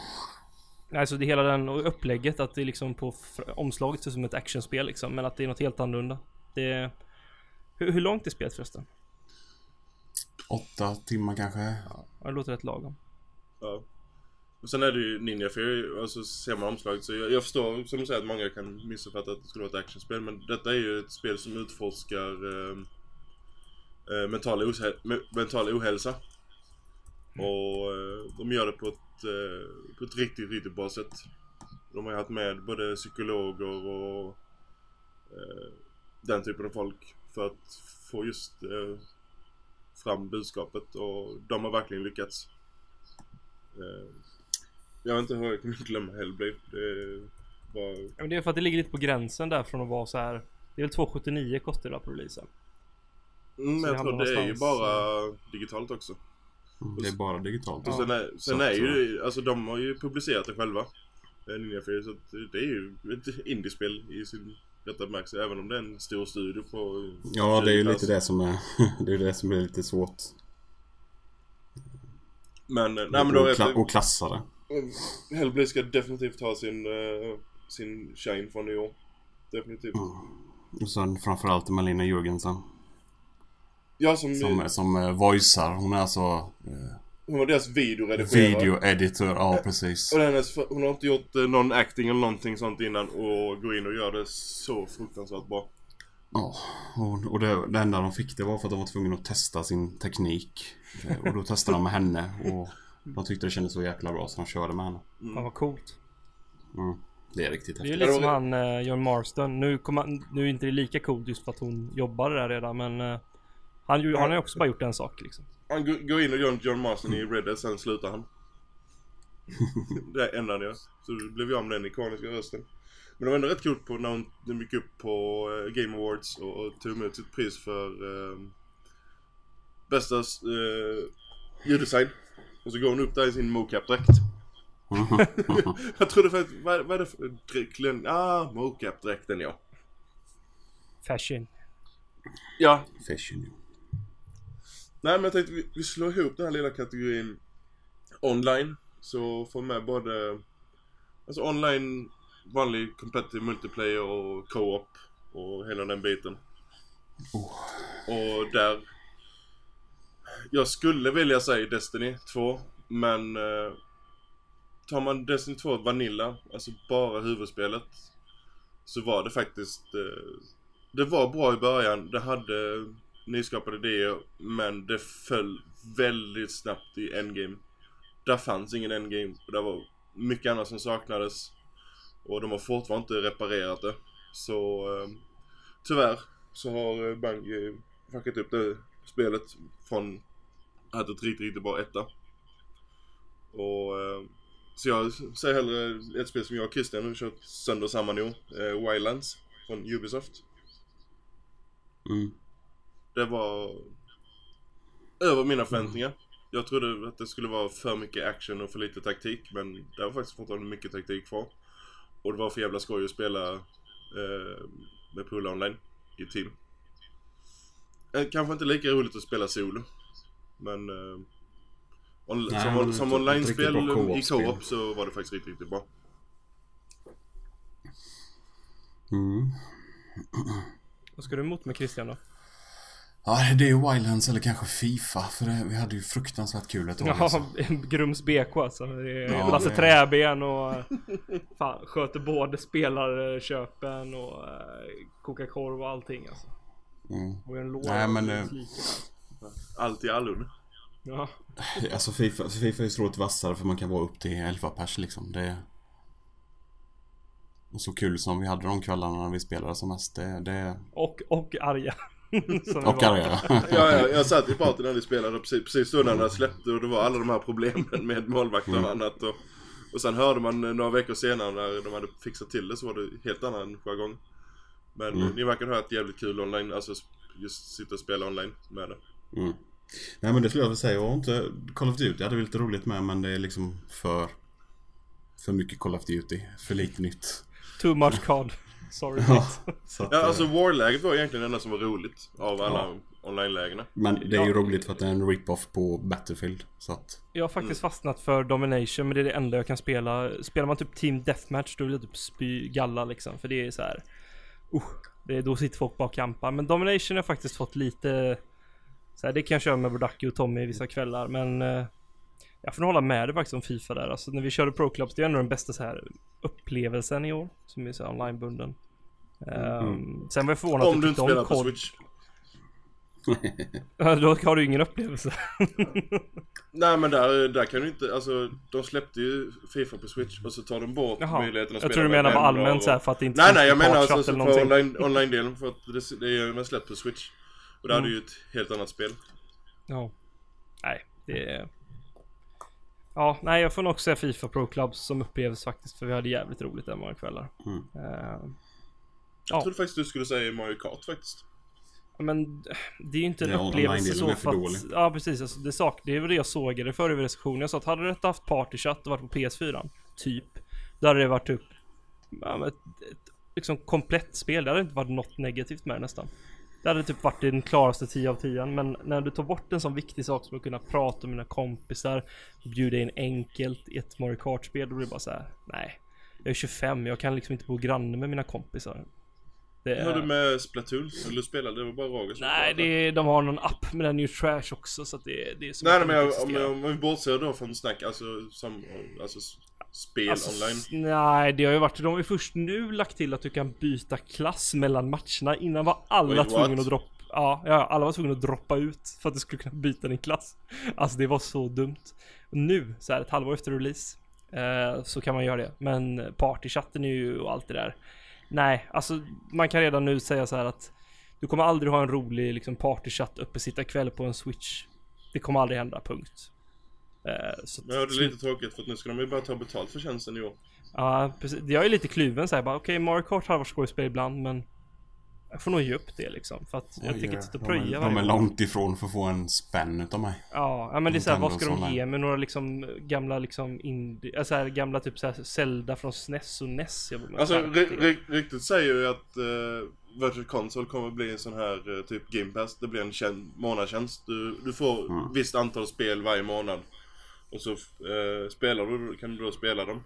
alltså det hela den och upplägget att det är liksom på omslaget ser ut som ett actionspel liksom. Men att det är något helt annorlunda. Det hur, hur långt är spelet förresten? Åtta timmar kanske. Ja, det låter rätt lagom. Ja. Och sen är det ju Ninja Fury, och så ser man omslaget så jag, jag förstår som du säger att många kan missuppfatta att det skulle vara ett actionspel men detta är ju ett spel som utforskar eh, eh, mental, me- mental ohälsa. Och eh, de gör det på ett, eh, på ett riktigt, riktigt bra sätt. De har ju haft med både psykologer och eh, den typen av folk för att få just eh, fram budskapet och de har verkligen lyckats. Eh, jag vet inte hur jag kommer glömma Hellblade. Det var... Ja, men det är för att det ligger lite på gränsen där från att vara så här. Det är väl 279 kostar det på releasen. Mm, men det jag tror det är ju bara digitalt också. Mm, Det är bara digitalt. Och sen är, sen är ju, alltså de har ju publicerat det själva. eh, Ninja Theory, så att det är ju ett indiespel i sin rätta bemärkelse. Även om det är en stor studio på... Ja, det är ju lite det som är... [laughs] Det är ju det som är lite svårt. Men, eh, nej men då och, är kla- det... och klassa det. Hellblade ska definitivt ha sin, uh, sin shine från i år. Definitivt. Mm. Och sen framförallt Malina Jürgensen. Ja, som, Som, som uh, voicear. Hon är alltså uh, hon var deras videoredigerare. video editor. Ja, [laughs] precis. Och hennes, hon har inte gjort eh, någon acting eller någonting sånt innan och går in och gör det så fruktansvärt bra. Ja, och, och det, det enda de fick det var för att de var tvungna att testa sin teknik. Och då testade de med henne och de tyckte det kändes så jäkla bra så de körde med henne. Fan vad coolt. Mm. Det är riktigt Det är häftigt. lite som han eh, John Marston. Nu, kom han, nu är inte det lika coolt just för att hon jobbar där redan men eh, han, ju- han har ju också bara gjort en sak liksom. Han går- in och gör en John Marston i Red Dead, sen slutar han. [laughs] det är enda han gör. Så det blev jag med den ikoniska rösten. Men det var ändå rätt coolt på när hon, gick upp på eh, Game Awards och, och tog emot sitt pris för eh, bästa eh, ljuddesign. Och så går hon upp där i sin mocap-dräkt. [laughs] jag trodde för att, vad, vad är det för dräkt? Ah, mocap-dräkten ja. Fashion. Ja, Fashion. Nej men jag tänkte vi, vi slår ihop den här lilla kategorin online. Så får med både Alltså online, vanlig competitive multiplayer och co-op och hela den biten. Oh. Och där jag skulle vilja säga Destiny 2 men eh, Tar man Destiny 2 Vanilla, alltså bara huvudspelet Så var det faktiskt eh, Det var bra i början, det hade nyskapade idéer men det föll väldigt snabbt i endgame. Där fanns ingen endgame och det var mycket annat som saknades. Och de har fortfarande inte reparerat det. Så eh, tyvärr så har eh, Bungie fuckat upp det spelet från att ett riktigt, riktigt bra etta. Och eh, så jag säger hellre ett spel som jag och Christian har kört sönder samman i år. Eh, Wildlands från Ubisoft. Mm. Det var över mina förväntningar. Jag trodde att det skulle vara för mycket action och för lite taktik men det var faktiskt fortfarande mycket taktik kvar. Och det var för jävla skoj att spela eh, med Pool Online i team. Eh, kanske inte lika roligt att spela solo. Men eh, on- Nej, som, som online-spel i co-op så var det faktiskt riktigt, riktigt bra. Mm. Vad ska du emot med Christian då? Ja, det är ju Wildlands eller kanske Fifa. För det, vi hade ju fruktansvärt kul ett alltså. [laughs] Ja, Grums BK alltså. Ja, Lasse det- Träben och fan, sköter både spelarköpen och eh, kokar korv och allting alltså. Mm. Och en låda Nej, men, och eh, sliker. Allt i allon. Ja. [laughs] Alltså Fifa, Fifa är otroligt vassare för man kan vara upp till 11 pers liksom. Det är... Och så kul som vi hade de kvällarna när vi spelade som mest. Det, det... Och, och arga. [laughs] Som vi Och arga. [laughs] Ja, ja, jag satt i party när ni spelade precis, precis då när det släppte och det var alla de här problemen med målvakter och annat. Och, och sen hörde man några veckor senare när de hade fixat till det så var det helt annan jargong. Men Mm. ni verkar ha ett jävligt kul online, alltså just sitta och spela online med det. Mm. Nej men det skulle jag väl säga. Och inte Call of Duty hade vi lite roligt med men det är liksom för... För mycket Call of Duty. För lite nytt. Too much card. Sorry. Ja, så att, Ja, alltså eh, War-läget var egentligen det enda som var roligt av alla Ja. online-lägena. Men det är ju Ja. roligt för att det är en rip-off på Battlefield. Så att... Jag har faktiskt fastnat för Domination men det är det enda jag kan spela. Spelar man typ Team Deathmatch då vill jag typ spy galla liksom. För det är så här. Uh, det är, då sitter folk bara och kampar. Men Domination har faktiskt fått lite... Så här, det kan jag köra med Bodaki och Tommy vissa kvällar men... eh, jag får nog hålla med dig faktiskt om Fifa där. Alltså när vi körde Pro Clubs, det är ändå den bästa så här upplevelsen i år. Som är så onlinebunden. Ehm, sen var jag förvånad att Om du tyckte inte spelar på. Switch. Ja, Då har du ingen upplevelse. [laughs] Nej men där, där kan du inte, alltså de släppte ju Fifa på Switch och så tar de bort Jaha. möjligheten att Jag spela tror du menar bara allmänt och- så här för att det inte Nej nej jag en menar alltså eller på någonting. online, online-delen för att det, det är ju släppt på Switch. Och där Mm. är det ju ett helt annat spel. Ja. Nej, det är... Ja, nej jag får nog också säga Fifa Pro Clubs som upplevs faktiskt för vi hade jävligt roligt där många kvällar. Mm. Eh, Jag Ja. trodde faktiskt du skulle säga Mario Kart faktiskt. men det är ju inte en Ja, upplevelse så är för för att... Ja precis, alltså, det, sak, det är väl det jag förr i recensionen. Jag sa att hade det inte haft partychatt och varit på PS4, typ. Då hade det varit typ... Ja, ett, ett liksom komplett spel. Det hade inte varit något negativt med det nästan. Det hade typ varit den klaraste 10 av 10 men när du tar bort en sån viktig sak som att kunna prata med mina kompisar, bjuda in enkelt i ett Mario Kart-spel, då blir det bara så här. nej. Jag är 25, jag kan liksom inte bo granne med mina kompisar. Det Hur du med Splatoon? Vill du spela? Det var bara Roger som Nej, är, de har någon app med den är ju trash också så att det, det är som Nej, men jag, om, existerar. om vi bortser då från snack, alltså som, alltså spel Alltså, online. Nej, det har ju varit, de har ju först nu lagt till att du kan byta klass mellan matcherna. Innan var alla Wait, tvungna what? att droppa Ja, ja, alla var tvungna att droppa ut för att du skulle kunna byta din klass. Alltså det var så dumt. Nu, så här ett halvår efter release, eh, så kan man göra det. Men partychatten är ju och allt det där. Nej, alltså man kan redan nu säga så här att du kommer aldrig ha en rolig liksom partychatt uppe sitta kväll på en switch. Det kommer aldrig hända, punkt. Eh, så Men det är lite tråkigt för att nu ska de ju börja ta betalt för tjänsten i år. Ja, precis. Jag är lite kluven såhär bara, okej Mario Kart har varit skojspel ibland men jag får nog ge upp det liksom. För att jag tänker inte sitta och de, är, pröja de är långt ifrån för att få en spänn utav mig. Ja, ja men det är såhär, vad ska de ge mig? Några liksom gamla liksom indie, alltså här, gamla typ såhär Zelda från SNES och NES. Jag bara, Alltså skärp ry- ry- ryktet säger ju att uh, Virtual Console kommer bli en sån här typ Game Pass. Det blir en tjän- månadstjänst. Du, du får Mm. visst antal spel varje månad. Och så eh, spelar du, kan du då spela dem.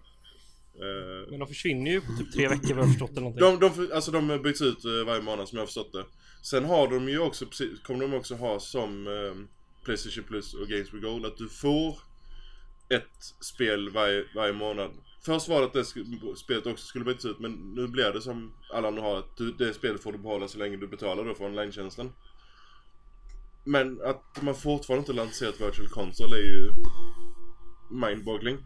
Eh, Men de försvinner ju på typ tre [clears throat] veckor vad jag har förstått eller någonting. de, de, alltså de byts ut eh, varje månad som jag har förstått det. Sen har de ju också, kommer de också ha som eh, Playstation Plus och Games with Gold att du får ett spel varje, varje månad. Först var det att det spelet också skulle bytas ut men nu blir det som alla andra har att du, det spelet får du behålla så länge du betalar då för online-tjänsten. Men att man fortfarande inte lanserat Virtual Console är ju mindboggling.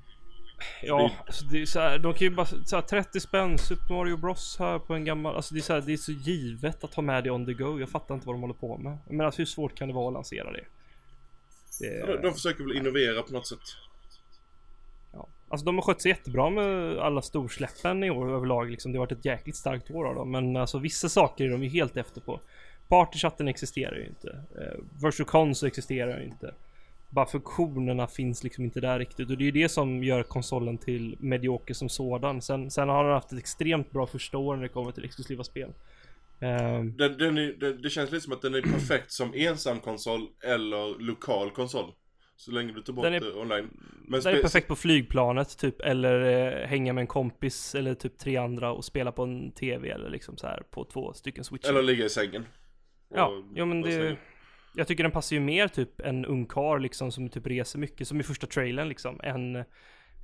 Ja, alltså det är så här, de kan ju bara så här, 30 spänn Super Mario Bros här på en gammal, alltså det är så här, det är så givet att ha med det on the go. Jag fattar inte vad de håller på med. Men alltså hur svårt kan det vara att lansera det? det De, de försöker väl innovera på något sätt. Ja. Alltså de har skött sig jättebra med alla storsläppen i år överlag liksom. Det har varit ett jäkligt starkt år av dem. Men alltså vissa saker är de ju helt efter på. Partychatten existerar ju inte. Eh, Virtual Console existerar ju inte. Bara funktionerna finns liksom inte där riktigt. Och det är ju det som gör konsolen till medioker som sådan. Sen, sen har den haft ett extremt bra första år när det kommer till exklusiva spel. Ehm, Den, den är, det, det känns lite som att den är perfekt som ensam konsol eller lokal konsol. Så länge du tar bort Den är- online. Men Den är perfekt på flygplanet typ eller eh, hänga med en kompis eller typ tre andra och spela på en TV eller liksom så här på två stycken switchar. Eller ligga i sängen. Ja, ja men det... Jag tycker den passar ju mer typ en ungkar liksom som typ reser mycket som i första trailern liksom än,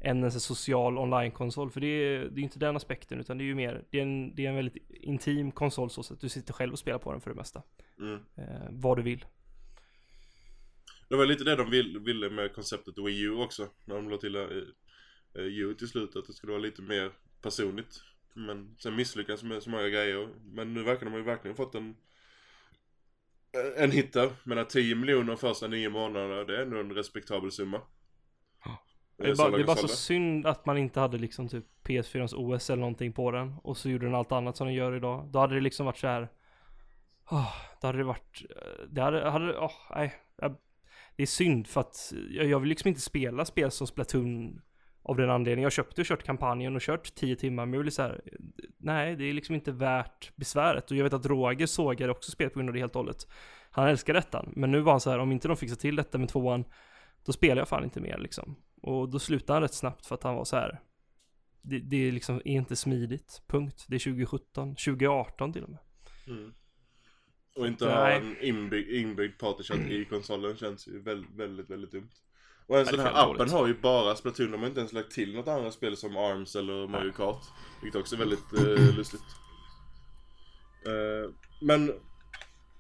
än en social online-konsol. För det är, det är inte den aspekten utan det är ju mer, det är en, det är en väldigt intim konsol så att du sitter själv och spelar på den för det mesta. Mm. Eh, vad du vill. Det var lite det de vill, ville med konceptet Wii U också. När de la till uh, U till slut. Att det skulle vara lite mer personligt. Men sen misslyckades med så många grejer. Men nu verkar de ju verkligen fått en en hit där. Men att 10 miljoner första nio månaderna, det är ändå en respektabel summa. Det är, bara, det är bara så synd att man inte hade liksom typ PS4s OS eller någonting på den och så gjorde den allt annat som den gör idag. Då hade det liksom varit så här. Oh, då hade det varit, eh, det hade, hade oh, nej. Det är synd för att jag, jag vill liksom inte spela spel som Splatoon av den anledningen. Jag köpte och kört kampanjen och kört 10 timmar men jag vill så här. Nej, det är liksom inte värt besväret och jag vet att Roger sågade också spelet på grund av det helt och hållet. Han älskar detta, men nu var han så här om inte de fixar till detta med tvåan då spelar jag fan inte mer liksom. Och då slutade han rätt snabbt för att han var så här. Det, det är liksom inte smidigt. Punkt. Det är 2017, 2018 till och med. Mm. Och inte Nej. ha en inbyggd, inbyggd partychat i konsolen känns ju väldigt, väldigt, väldigt dumt. Och ens den här appen dåligt. har ju bara Splatoon, de har inte ens lagt till något annat spel som Arms eller Mario Kart. Vilket också är väldigt eh, [clears throat] lustigt. Eh, men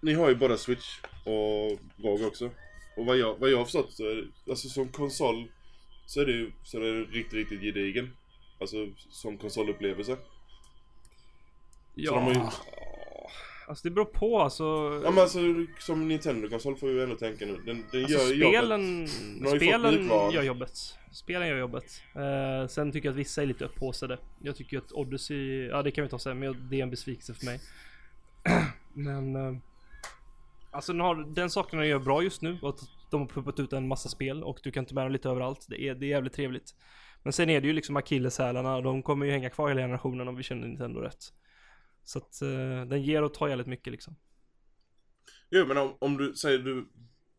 ni har ju båda Switch och ROG också. Och vad jag, vad jag har förstått så är det, alltså som konsol så är det ju så är det riktigt, riktigt gedigen. Alltså som konsolupplevelse. Ja. de har ju- Alltså det beror på alltså. Ja men alltså som Nintendo-konsol får vi ju ändå tänka nu. Den, den Alltså gör jobbet. spelen, har ju fått spelen gör jobbet. Spelen gör jobbet. Eh, sen tycker jag att vissa är lite upphaussade. Jag tycker att Odyssey, ja det kan vi ta sen, men det är en besvikelse för mig. [clears throat] men eh, Alltså den, har, den saken den gör bra just nu, att de har pumpat ut en massa spel och du kan ta med dem lite överallt. Det är, det är jävligt trevligt. Men sen är det ju liksom akilleshälarna de kommer ju hänga kvar hela generationen om vi känner Nintendo rätt. Så att eh, den ger och tar jävligt mycket liksom. Jo men om, om du säger du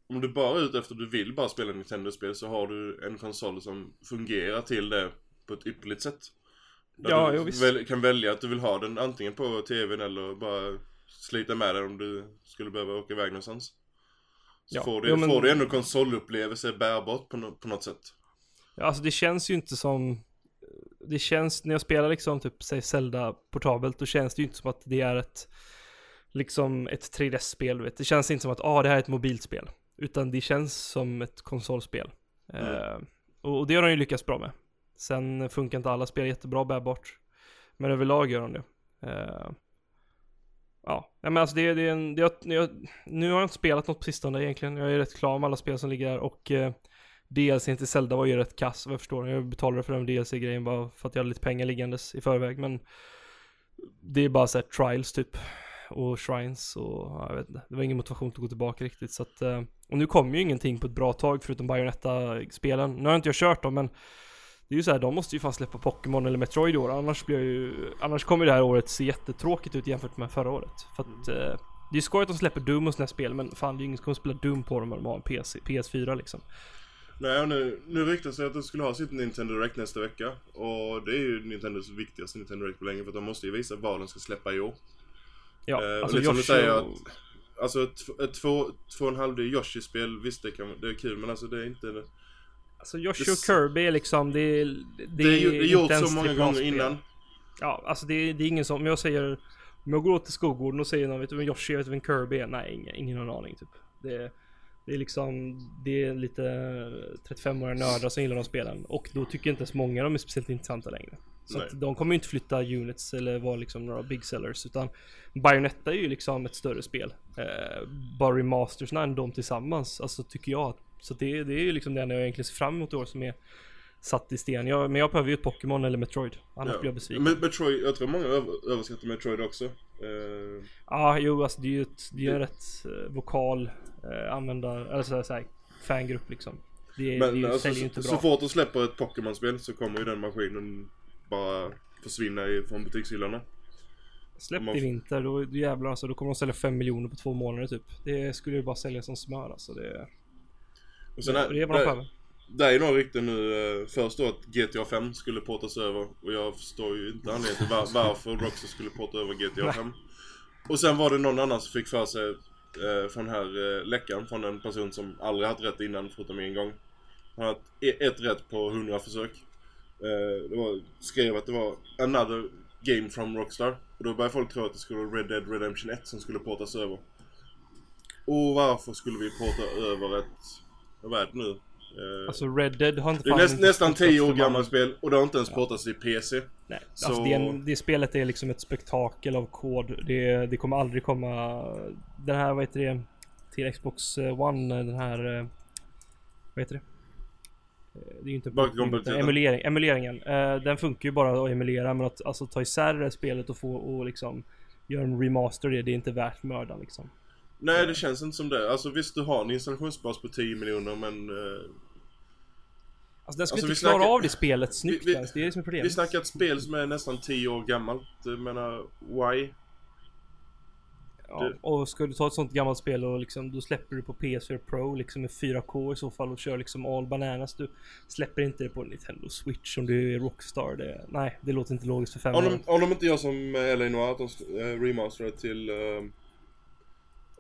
Om du bara är ute efter du vill bara spela Nintendo-spel så har du en konsol som fungerar till det på ett ypperligt sätt. Där Ja, du jo, visst. väl, kan välja att du vill ha den antingen på tvn eller bara slita med den om du skulle behöva åka iväg någonstans. Så Ja, får, du, jo, men- får du ändå konsolupplevelse bärbart på, no, på något sätt. Ja, alltså det känns ju inte som Det känns när jag spelar liksom typ säg Zelda portabelt då känns det ju inte som att det är ett Liksom ett 3DS-spel du vet. Det känns inte som att ah det här är ett mobilspel Utan det känns som ett konsolspel. Eh, och, och det har de ju lyckats bra med. Sen funkar inte alla spel jättebra bärbart Men överlag gör de det. Eh, Ja, ja men alltså det, det är en, det, jag, jag, Nu har jag inte spelat något på sistone egentligen. Jag är rätt klar med alla spel som ligger där och eh, DLCn till Zelda var ju rätt kass vad jag förstår. Jag betalade för den DLC-grejen bara för att jag hade lite pengar liggandes i förväg men Det är bara såhär trials typ och shrines och ja, jag vet inte. Det var ingen motivation att gå tillbaka riktigt så att eh, Och nu kommer ju ingenting på ett bra tag förutom Bayonetta-spelen. Nu har inte jag kört dem men Det är ju såhär, de måste ju fan släppa Pokémon eller Metroid i år annars blir jag ju Annars kommer det här året se jättetråkigt ut jämfört med förra året. För att eh, Det är skoj att de släpper Doom och sådana här spel men fan det är ju ingen som kommer spela Doom på dem om de har en PC, PS4 liksom. Nej, nu, nu ryktas det att de skulle ha sitt Nintendo Direct nästa vecka. Och det är ju Nintendos viktigaste Nintendo Direct på länge för att de måste ju visa vad de ska släppa i år. Ja, Eh, alltså lite som du Yoshi säger och... Alltså ett, ett två, två och en halv Yoshi-spel, visst det, kan, det är kul men alltså det är inte... Alltså Yoshi det- och Kirby liksom, det. Det, Det är, ju, det är gjort så många gånger innan. Ja, alltså det, är- det är ingen som, om jag säger... Om jag går åt till Skogården och säger någon, vet du vem Yoshi är, vet du vem Kirby är? Nej, ingen, ingen har en aning typ. Det, det är liksom, det är lite 35-åriga nördar som gillar de spelen. Och då tycker inte ens många de är speciellt intressanta längre. Så Nej. att de kommer ju inte flytta units eller vara liksom några big sellers utan Bayonetta är ju liksom ett större spel. Eh, bara remastersna än de tillsammans, alltså tycker jag. Så det, det är ju liksom det enda jag egentligen ser fram emot i år som är satt i sten. Jag, men jag behöver ju ett Pokémon eller Metroid. Annars blir jag besviken. Men Metroid, jag tror många över, överskattar Metroid också. Eh, Ja, jo alltså det är ju ett, det är en rätt eh, vokal eh, användare, eller så, här, fangrupp liksom. Det, är- det men ju, alltså, så, inte bra. så fort de släpper ett Pokémon-spel så kommer ju den maskinen bara försvinna från butikshyllorna. Släpp man i vinter, då, jävlar alltså, då kommer de sälja 5 miljoner på två månader typ. Det skulle ju bara sälja som smör alltså. Det, Och sen det, det är vad de behöver. Det är ju några rykten nu. eh, Först då att GTA 5 skulle portas över. Och jag förstår ju inte anledningen till var, varför Rockstar skulle porta över GTA Nej. 5. Och sen var det någon annan som fick för sig eh, från den här eh, läckan från en person som aldrig haft rätt innan förutom en gång. Han har haft e- ett rätt på 100 försök. Eh, det var, skrev att det var another game from Rockstar. Och då började folk tro att det skulle vara Red Dead Redemption 1 som skulle portas över. Och varför skulle vi porta över ett... Vad är det nu? Eh, Alltså Red Dead har inte det är näst, inte nästan portats 10 år gammalt spel och det har inte ens portats till PC. Nej, Så- alltså det, är det spelet är liksom ett spektakel av kod. Det, det kommer aldrig komma... Den här, vad heter det? Till Xbox eh, One, den här... eh, Vad heter det? Eh, Det är ju inte Bakåtkompatibiliteten. emulering, emuleringen. Eh, den funkar ju bara att emulera men att alltså, ta isär det här spelet och få och liksom göra en remaster det, det är inte värt mödan liksom. Nej, det känns inte som det. Alltså visst, du har en installationsbas på 10 miljoner men... Eh, Alltså den skulle Alltså, vi inte klara snackar- av det spelet snyggt vi- ens, det är det som är problemet. vi snackar ett spel som är nästan 10 år gammalt. Jag menar, why? Ja, och ska du ta ett sånt gammalt spel och liksom, då släpper du på PS4 Pro liksom med 4K i så fall och kör liksom all bananas. Du släpper inte det på Nintendo Switch om du är Rockstar. Det, nej, det låter inte logiskt för fem Om de, om de inte gör som eh, LA Noir, att de eh, remasterar till... Eh,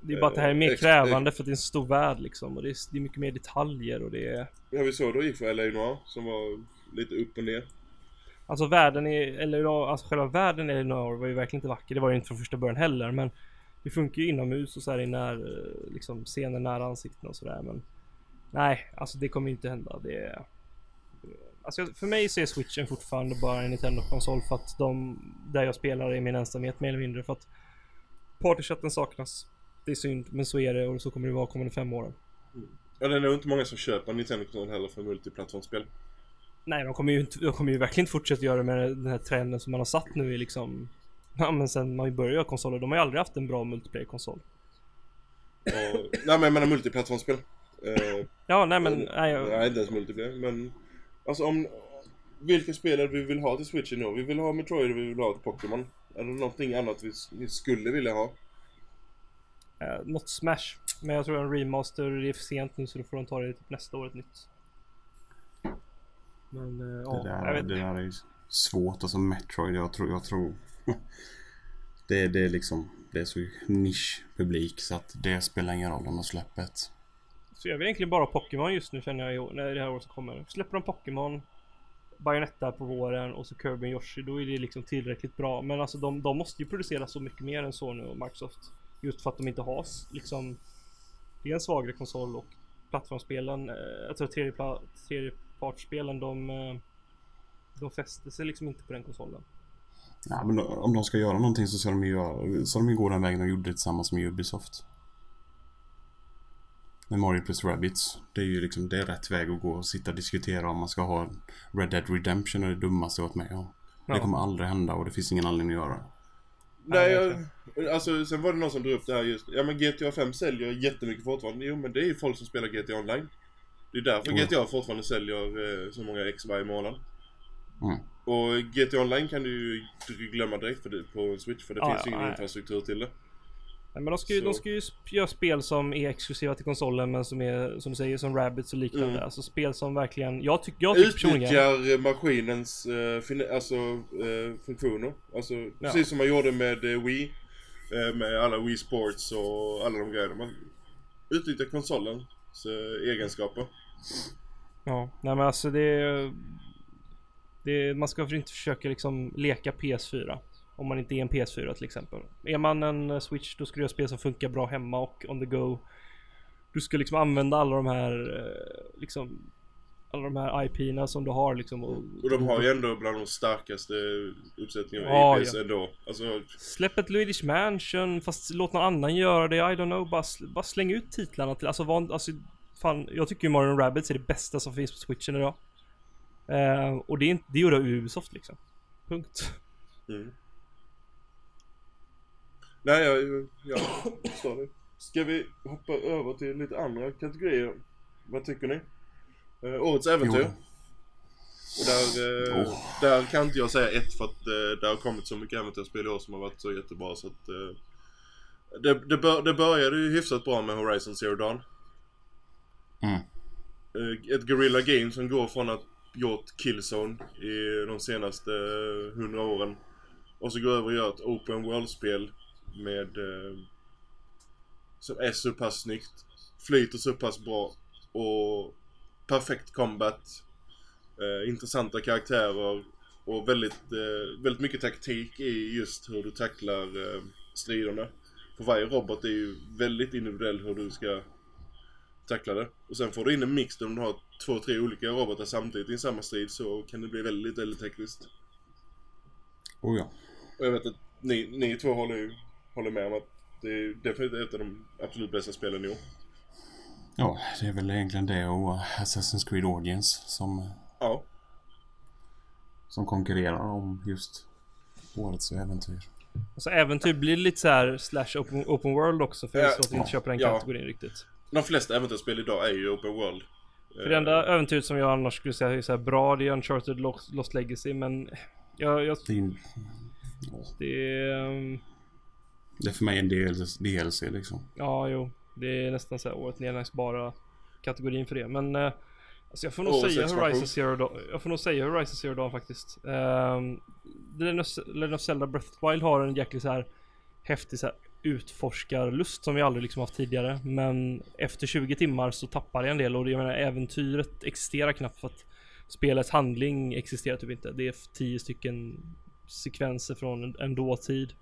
Det är bara att det här är mer Ex- krävande för att det är en stor värld liksom. Och det är, det är mycket mer detaljer och det är... ja, vi såg då gick för LA Noir, som var lite upp och ner. Alltså världen är, eller ja, alltså själva världen i Eleanor var ju verkligen inte vacker. Det var ju inte från första början heller men Det funkar ju inomhus och så här i när, eh, liksom scener nära ansikten och sådär men Nej, alltså det kommer ju inte hända. Det är... Alltså för mig så är switchen fortfarande bara en Nintendo-konsol för att de, där jag spelar är min ensamhet mer eller mindre för att partychatten saknas. Det är synd, men så är det och så kommer det vara kommande fem åren. Ja, det är nog inte många som köper en Nintendo-kontroll heller för multiplattformsspel. Nej, de kommer ju inte, de kommer ju verkligen inte fortsätta göra det med den här trenden som man har satt nu i liksom Ja men sen man började göra konsoler, de har ju aldrig haft en bra multiplayer-konsol. Och, nej men jag menar multiplattformsspel. Uh, ja, nej men... Nej, jag... nej, inte ens multiplayer, men... Alltså om... Vilka spel vi vill ha till Switchen nu? Vi vill ha Metroid och vi vill ha Pokémon. Är det någonting annat vi, vi skulle vilja ha? Uh, något Smash. Men jag tror en remaster är för sent nu så då får de ta det typ nästa år ett nytt. Men uh, ja, där, jag vet Det där är svårt. Alltså Metroid, jag tror... Jag tror... [laughs] det, det är liksom... Det är så nischpublik så att det spelar ingen roll om de släpper ett. Så jag vill egentligen bara Pokémon just nu känner jag när det här året kommer. Släpper de Pokémon Bayonetta på våren och så Kirby och Yoshi då är det liksom tillräckligt bra. Men alltså de, de måste ju producera så mycket mer än så nu och Microsoft. Just för att de inte har liksom Det är en svagare konsol och plattformsspelen, eh, jag tror tredjepartsspelen de eh, De fäster sig liksom inte på den konsolen. Ja, men om de ska göra någonting så ska de ju göra, så de ju gå den vägen de gjorde tillsammans med Ubisoft med Mario plus Rabbids. Det är ju liksom det är rätt väg att gå och sitta och diskutera om man ska ha Red Dead Redemption är det dummaste jag varit med om. Ja. Det kommer aldrig hända och det finns ingen anledning att göra. Nej, jag, alltså sen var det någon som drog upp det här just. Ja men GTA 5 säljer jättemycket fortfarande. Jo men det är ju folk som spelar GTA online. Det är därför mm. GTA fortfarande säljer eh, så många ex varje månad. Mm. Och GTA online kan du ju glömma direkt för det, på Switch för det ah, finns ju ingen infrastruktur till det. Nej, men de ska, ju, de ska ju göra spel som är exklusiva till konsolen men som är som du säger som Rabbids och liknande. Mm. Alltså spel som verkligen, jag tycker jag tycker Utnyttjar maskinens uh, alltså, uh, funktioner. Alltså ja. precis som man gjorde med uh, Wii. Eh, med alla Wii Sports och alla de grejerna. Man utnyttjar konsolens egenskaper. Ja, nej men alltså det, det man ska inte försöka liksom leka PS4. Om man inte är en PS4 till exempel. Är man en eh, Switch då ska du göra spel som funkar bra hemma och on the go. Du ska liksom använda alla de här eh, liksom alla de här IP-erna som du har liksom. Och, och de har ju ändå bland de starkaste uppsättningarna ja, IPs ja. ändå. Alltså... Släpp ett Luigi's Mansion fast låt någon annan göra det. I don't know. Bara, bara släng ut titlarna till, alltså, van, alltså fan, jag tycker ju Mario Rabbids är det bästa som finns på switchen idag. Uh, och det är inte, det gjorde Ubisoft liksom. Punkt. Mm. Nej, jag, jag förstår det. Ska vi hoppa över till lite andra kategorier? Vad tycker ni? Eh, årets äventyr. Jo. Och där, eh, oh. där kan inte jag säga ett för att eh, det har kommit så mycket äventyrsspel i år som har varit så jättebra så att eh, det, det, bör, det började ju hyfsat bra med Horizon Zero Dawn. Mm. Ett Guerrilla Game som går från att gjort Killzone i de senaste hundra åren. Och så går över och gör ett Open World-spel med eh, som är så pass snyggt, flyter så pass bra och perfekt combat, eh, intressanta karaktärer och väldigt, eh, väldigt mycket taktik i just hur du tacklar eh, striderna. För varje robot är ju väldigt individuell hur du ska tackla det. Och sen får du in en mix där du har två, tre olika robotar samtidigt i samma strid så kan det bli väldigt, väldigt tekniskt. Oh ja. Och jag vet att ni, ni två håller håller med om att det är definitivt ett av de absolut bästa spelen i år. Ja, det är väl egentligen det och Assassin's Creed Audience som... Ja. Som konkurrerar om just årets äventyr. Alltså äventyr blir lite så här slash open, open world också för ja, så att vi inte köper den ja. kategorin riktigt. De flesta äventyrsspel idag är ju open world. För det enda äventyret som jag annars skulle säga är så bra det är Uncharted Lost, Lost Legacy men jag... jag det är... Det är um, det är för mig en DLC, DLC liksom. Ja, jo. Det är nästan så här året nedlagsbara kategorin för det. Men eh, alltså jag får nog oh, säga Horizon Zero Dawn. Jag får nog säga Horizon Zero Dawn faktiskt. Um, Legend of Zelda Breath of the Wild har en jäkligt så här häftig så här utforskarlust som vi aldrig liksom haft tidigare. Men efter 20 timmar så tappar jag en del och jag menar äventyret existerar knappt för att spelets handling existerar typ inte. Det är 10 stycken sekvenser från en, en dåtid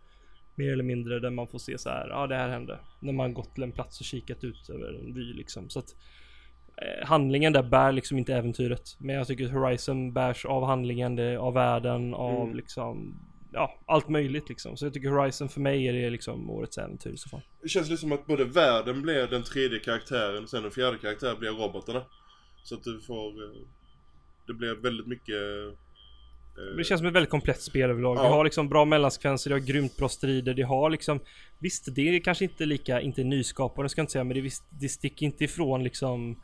Mer eller mindre där man får se så här, ja det här hände. När man gått till en plats och kikat ut över en vy liksom. Så att eh, handlingen där bär liksom inte äventyret. Men jag tycker Horizon bärs av handlingen, det, av världen, av Mm. liksom Ja, allt möjligt liksom. Så jag tycker Horizon för mig är det liksom årets äventyr i så fall. Det känns lite som att både världen blir den tredje karaktären och sen den fjärde karaktären blir robotarna. Så att du får... eh, Det blir väldigt mycket... eh, Det känns som ett väldigt komplett spel överlag. Ja. Det har liksom bra mellansekvenser, det har grymt bra strider, det har liksom Visst, det är kanske inte lika, inte nyskapande ska jag inte säga, men det, visst, det sticker inte ifrån liksom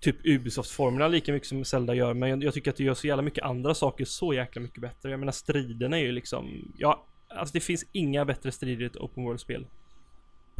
Typ Ubisoft-formerna lika mycket som Zelda gör, men jag, jag tycker att det gör så jävla mycket andra saker så jäkla mycket bättre. Jag menar striderna är ju liksom, ja, alltså det finns inga bättre strider i ett open world-spel.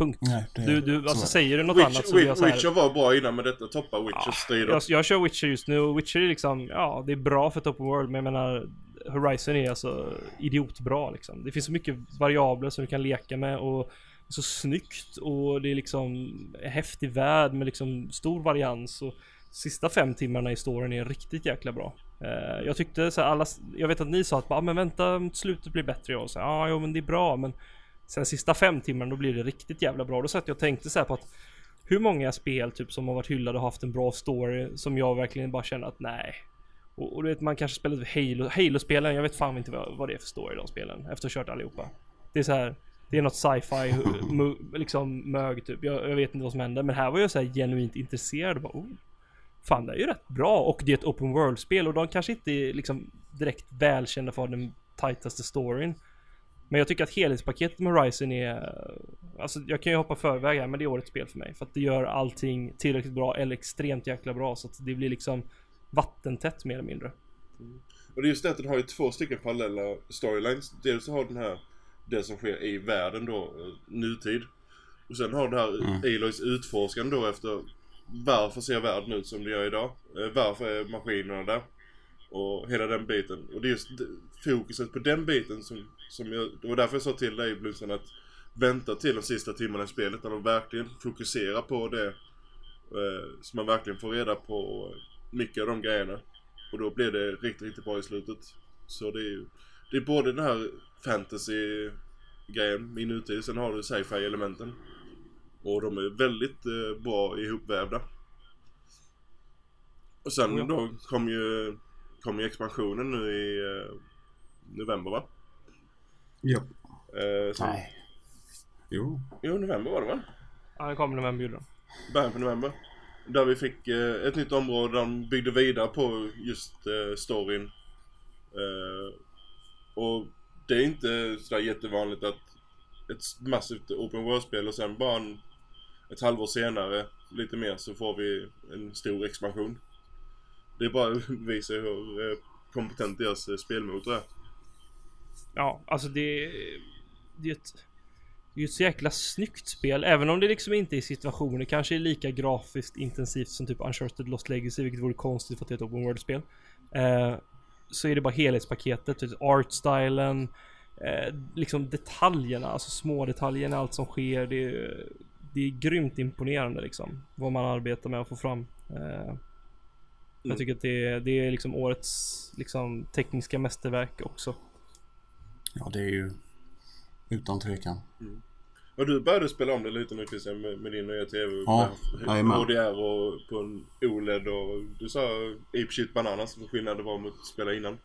Punkt. Nej, det, Du, du, så alltså säger du något Witch, annat så blir jag så här, Witcher var bra innan men detta toppar Witchers strider. jag, jag kör Witcher just nu och Witcher är liksom, ja det är bra för ett open world men jag menar Horizon är alltså idiotbra liksom. Det finns så mycket variabler som du kan leka med och det är så snyggt och det är liksom häftig värld med liksom stor varians och sista fem timmarna i storyn är riktigt jäkla bra. Eh, jag tyckte så här, alla, jag vet att ni sa att ah, men vänta slutet blir bättre och så ja ah, jo men det är bra men sen sista fem timmarna då blir det riktigt jävla bra. Då satt jag och tänkte så här på att hur många spel typ som har varit hyllade och haft en bra story som jag verkligen bara känner att nej. Och, och du vet man kanske spelat Halo, Halo-spelen, jag vet fan inte vad, vad det är för story i de spelen efter att ha kört allihopa. Det är så här. Det är något sci-fi, [laughs] liksom mög typ. Jag, jag vet inte vad som händer men här var jag så här genuint intresserad och bara oh, Fan det är ju rätt bra och det är ett open world-spel och de kanske inte är liksom direkt välkända för den tajtaste storyn. Men jag tycker att helhetspaketet med Horizon är Alltså jag kan ju hoppa förväg här men det är årets spel för mig. För att det gör allting tillräckligt bra eller extremt jäkla bra så att det blir liksom vattentätt mer eller mindre. Och det är just det att den har ju två stycken parallella storylines. Dels så har den här det som sker i världen då, eh, nutid. Och sen har det här Mm. Aloys utforskande då efter varför ser världen ut som det gör idag? Eh, Varför är maskinerna där? Och hela den biten. Och det är just fokuset på den biten som, som jag, det var därför jag sa till dig Blomsen att vänta till de sista timmarna i spelet när de verkligen fokuserar på det. Eh, så man verkligen får reda på mycket av de grejerna. Och då blir det riktigt, riktigt bra i slutet. Så det är ju, det är både den här fantasy-grejen i nutid, sen har du sci-fi-elementen. Och de är väldigt eh, bra ihopvävda. Och sen då kom ju, kom ju expansionen nu i eh, november va? Ja. Eh, så, Nej. Jo. Jo, november var det va? Ja, det kommer november gjorde början på november. Där vi fick eh, ett nytt område där de byggde vidare på just eh, storyn. Eh, och det är inte sådär jättevanligt att ett massivt open world-spel och sen bara en, ett halvår senare, lite mer, så får vi en stor expansion. Det är bara visar hur eh, kompetent deras eh, spelmotor är. Ja, alltså det. Det är ett... Det är ju ett så jäkla snyggt spel, även om det liksom inte i situationer kanske är lika grafiskt intensivt som typ Uncharted Lost Legacy, vilket vore konstigt för att det är ett open world-spel. Eh, så är det bara helhetspaketet, typ artstylen, eh, liksom detaljerna, alltså små detaljerna, allt som sker. Det är, det är grymt imponerande liksom, vad man arbetar med att få fram. Eh, jag tycker att det är, det är liksom årets liksom, tekniska mästerverk också. Ja, det är ju utan tvekan. Och du började spela om det lite nu Christian med, med din nya TV. Ja, jajamän. HDR och på en OLED och du sa Ape Shit Bananas vad skillnaden var mot att spela innan.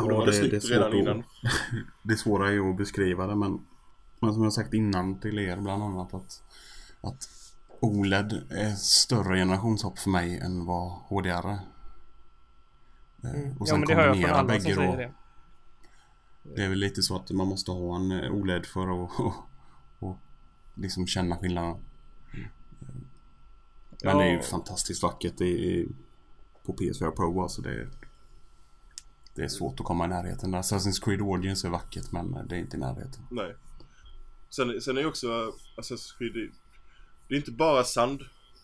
Och då var det, snyggt redan innan. [laughs] det svåra är ju att beskriva det men, men som jag sagt innan till er bland annat att, att OLED är större generationshopp för mig än vad HDR är. Eh, Och Ja sen men det hör jag från alla som bägge säger då. det. Det är väl lite så att man måste ha en eh, OLED för att [laughs] och, och liksom känna skillnaden. Men det är ju Ja. fantastiskt vackert i, i, på PS4 Pro alltså. Det, det är svårt att komma i närheten. Assassin's Creed Origins är vackert men det är inte i närheten. Nej. Sen, sen är ju också Assassin's Creed, det, är inte bara sand.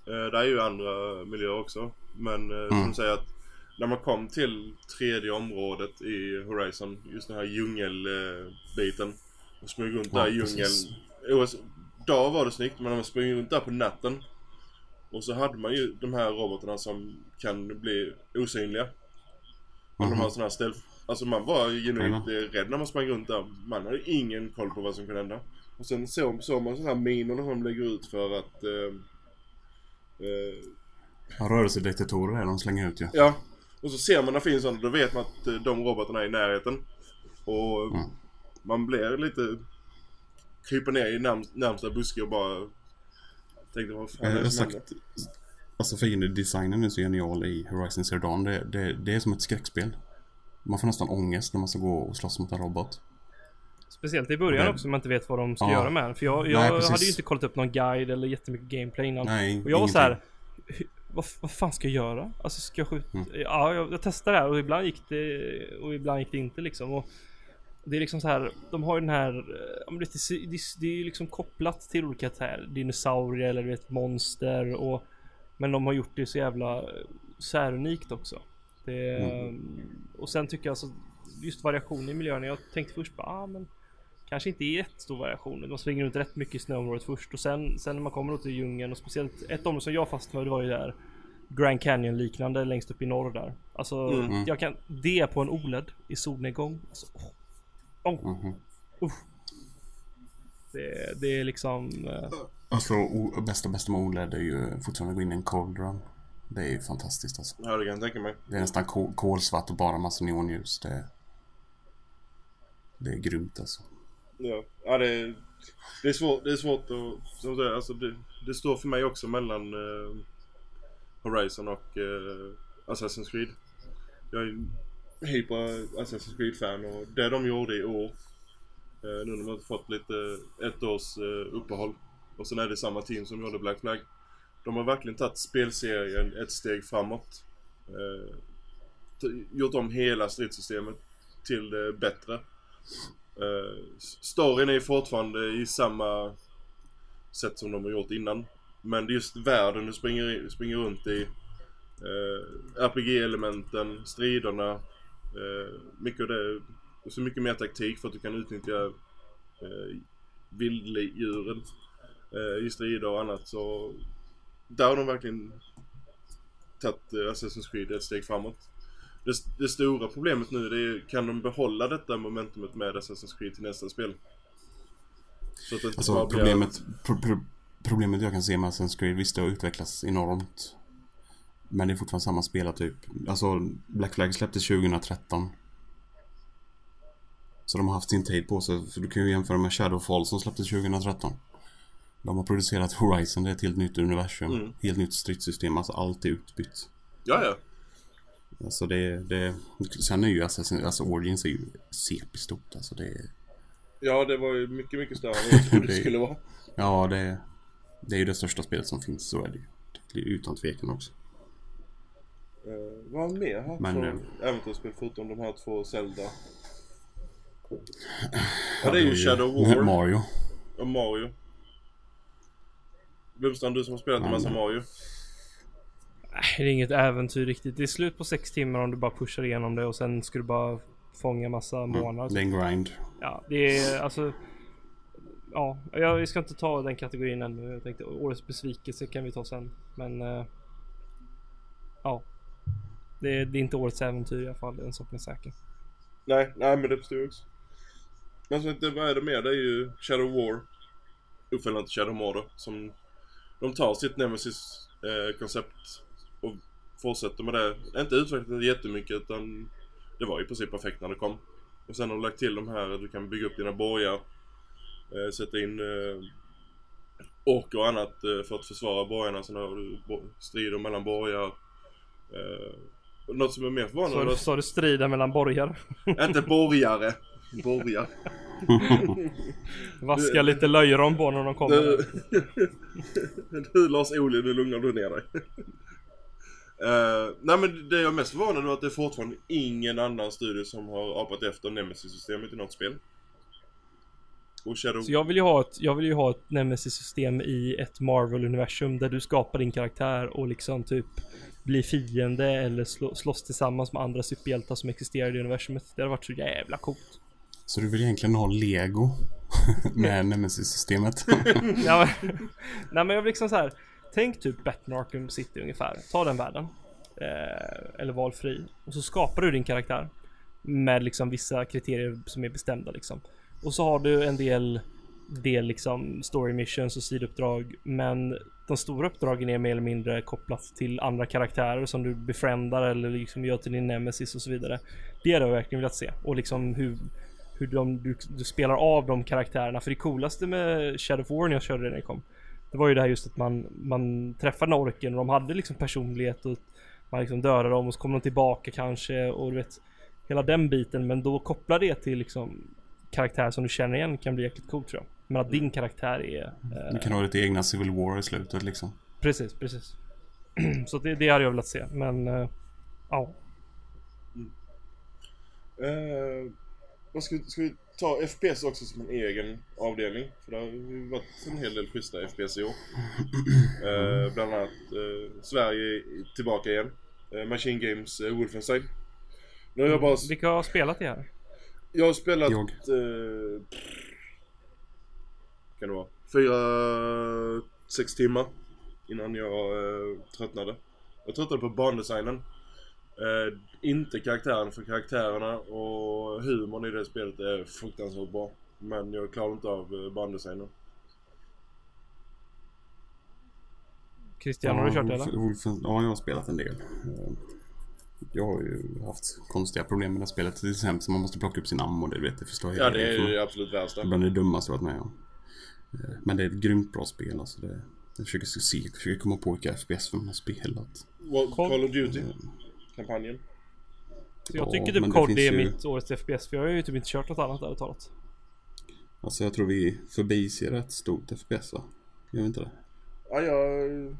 Eh, det är ju andra miljöer också. Men eh, som Mm. du säger att när man kom till tredje området i Horizon, just den här djungelbiten. Och smög runt Ja, där i djungeln. Dag var det snyggt men när man sprang runt där på natten. Och så hade man ju de här robotarna som kan bli osynliga. Och de Mhm. har sådana här stealth Alltså man var genuint eh, rädd när man sprang runt där. Man hade ingen koll på vad som kunde hända. Och sen såg så man sådana här minor som de lägger ut för att... Eh, eh, Ja, rörelsedetektorer är de slänger ut ju. ja. Och så ser man när det finns sådana, då vet man att eh, de robotarna är i närheten. Och Mm. man blir lite... Kryper ner i närm närmsta buske och bara... Tänkte vad fan är det har som sagt, alltså fiendedesignen är så genial i Horizon Zero Dawn. Det, det, det är som ett skräckspel. Man får nästan ångest när man ska gå och slåss mot en robot. Speciellt i början Det- också, man inte vet vad de ska Ja. göra med den. För jag, Nej, jag precis. hade ju inte kollat upp någon guide eller jättemycket gameplay innan. Nej, och jag var ingenting. så här. "Hur- Vad, vad fan ska jag göra? Alltså ska jag skjuta? Mm. Ja, jag, jag testade det här och ibland gick det och ibland gick det inte liksom. Och det är liksom så här. De har ju den här. Det, är ju liksom kopplat till olika här, dinosaurier eller du vet monster och. Men de har gjort det så jävla eh, särunikt också. Det, Mm. Och sen tycker jag så just variation i miljöerna. Jag tänkte först bara, ah, men kanske inte är jättestor variation. De springer runt rätt mycket i snöområdet först och sen, sen när man kommer till djungeln och speciellt ett område som jag fastnade det var ju där Grand Canyon liknande längst upp i norr där. Alltså Mm. jag kan, det på en OLED i solnedgång. Alltså, åh, åh, Mhm. det, det är liksom eh, Alltså o- bästa bästa med OLED är ju fortfarande att gå in i en cold run. Det är ju fantastiskt alltså. Ja, det kan jag tänka mig. Det är nästan kol- kolsvart och bara massa neonljus. Det, det är grymt alltså. Ja, ja det, är, det är svårt, det är svårt att, som säger, alltså det, det står för mig också mellan eh, Horizon och eh, Assassin's Creed. Jag är hyper Assassin's Creed-fan och det de gjorde i år, eh, nu när de har fått lite ett års eh, uppehåll och sen är det samma team som gjorde Black Flag. De har verkligen tagit spelserien ett steg framåt. Eh, gjort om hela stridssystemet till det bättre. Uh, storyn är fortfarande i samma sätt som de har gjort innan. Men det är just världen du springer, springer runt i. Eh, uh, RPG-elementen, striderna. Uh, mycket av det. Och så mycket mer taktik för att du kan utnyttja uh, vilddjuren uh, i strider och annat. Så där har de verkligen tagit uh, Assassin's Creed ett steg framåt. Det, det stora problemet nu det är, kan de behålla detta momentumet med Assassin's Creed till nästa spel? Så att det inte bara Alltså blir... problemet, pro, pro, problemet jag kan se med Assassin's Creed, visst det har utvecklats enormt. Men det är fortfarande samma spelartyp. Alltså Black Flag släpptes 2013. Så de har haft sin tid på sig. För du kan ju jämföra med Shadowfall som släpptes 2013. De har producerat Horizon, det är ett helt nytt universum. Mm. Helt nytt stridssystem, alltså allt är utbytt. Ja, ja. Alltså det, det Sen är ju Assassin, alltså Origins är ju CP-stort alltså det Ja, det var ju mycket, mycket större än jag [laughs] trodde det skulle vara. Ja det Det är ju det största spelet som finns, så är det ju utan tvekan också Uh, vad har mer haft Men, för eh, äventyrsspel förutom de här två Zelda? Ja, det är ju Shadow War Mario och Mario. Blomstrand, du som har spelat en massa. Mario. Nej, det är inget äventyr riktigt. Det är slut på sex timmar om du bara pushar igenom det och sen ska du bara fånga massa Mm, månader. Det är en grind Ja, det är alltså. Ja, jag vi ska inte ta den kategorin ännu. Jag tänkte årets besvikelse kan vi ta sen. Men. eh, ja. Det är, det är inte årets äventyr i alla fall. Den saken är säker. Nej, nej men det förstår jag också. Men så inte, vad är det mer? Det är ju Shadow War. Uppföljaren till Shadow Mordor. Som de tar sitt Nemesis eh, koncept och fortsätter med det. Inte utvecklat det jättemycket utan det var i princip perfekt när det kom. Och sen har de lagt till de här att du kan bygga upp dina borgar. Eh, sätta in eh, orker och annat eh, för att försvara borgarna. Sen har du strider mellan borgar. Eh, något som är mer förvånande Så, så du striden mellan borgar. [laughs] inte borgare. Borgar. [laughs] Vaska lite löjrom på när de kommer. Du, [laughs] du Lars Ohly, nu lugnar du ner dig. Eh, nej men det jag är mest förvånad över att det är fortfarande ingen annan studio som har apat efter Nemesis-systemet i något spel. Och Shadow... Så jag vill ju ha ett, jag vill ju ha ett Nemesis-system i ett Marvel-universum där du skapar din karaktär och liksom typ blir fiende eller slå, slåss tillsammans med andra superhjältar som existerar i universumet. Det hade varit så jävla coolt. Så du vill egentligen ha Lego [laughs] med [laughs] Nemesis-systemet? ja, men, [laughs] nej men jag vill liksom så här. Tänk typ Batman Arkham City ungefär. Ta den världen. Eh, eller valfri. Och så skapar du din karaktär. Med liksom vissa kriterier som är bestämda liksom. Och så har du en del, del liksom story missions och sidouppdrag. Men de stora uppdragen är mer eller mindre kopplat till andra karaktärer som du befriendar eller liksom gör till din nemesis och så vidare. Det hade jag verkligen velat se. Och liksom hur, hur de, du, du spelar av de karaktärerna. För det coolaste med Shadow of War när jag körde det när det kom. Det var ju det här just att man, man träffade orken och de hade liksom personlighet och man liksom dödade dem och så kom de tillbaka kanske och du vet Hela den biten men då kopplar det till liksom Karaktär som du känner igen kan bli jäkligt coolt tror jag. Men att din karaktär är... Eh, Du kan ha lite egna Civil War i slutet liksom. Precis, precis. [clears throat] så det, det hade jag velat se men eh, ja. Eh, vad ska, ska vi ta FPS också som en egen avdelning? För det har ju varit en hel del schyssta FPS i år. Eh, bland annat eh, Sverige är tillbaka igen. Eh, Machine Games eh, Wolfenstein. Nu har jag bara... Vilka har spelat det här? Jag har spelat... Jag. Eh, kan det vara? Fyra, sex timmar. Innan jag eh, tröttnade. Jag tröttnade på bandesignen. Eh, inte karaktären för karaktärerna och humorn i det spelet är fruktansvärt bra. Men jag klarar inte av eh, bandesignen. Christian, har du kört det Wolf- eller? Wolfen, ja, jag har spelat en del. Eh, Jag har ju haft konstiga problem med det här spelet. Till exempel så man måste plocka upp sin ammo. Det vet jag förstår jag. Ja, det är ju det absolut värsta. Bland det dummaste jag varit med om. Men det är ett grymt bra spel alltså. Det, jag försöker se, jag försöker komma på vilka FPS som har spelat. Call of Duty. Kampanjen. Så jag Ja, tycker typ det COD är ju- mitt årets FPS för jag har ju typ inte kört något annat ärligt talat. Alltså jag tror vi förbiser ett stort FPS va? Gör vi inte det? Ja, jag...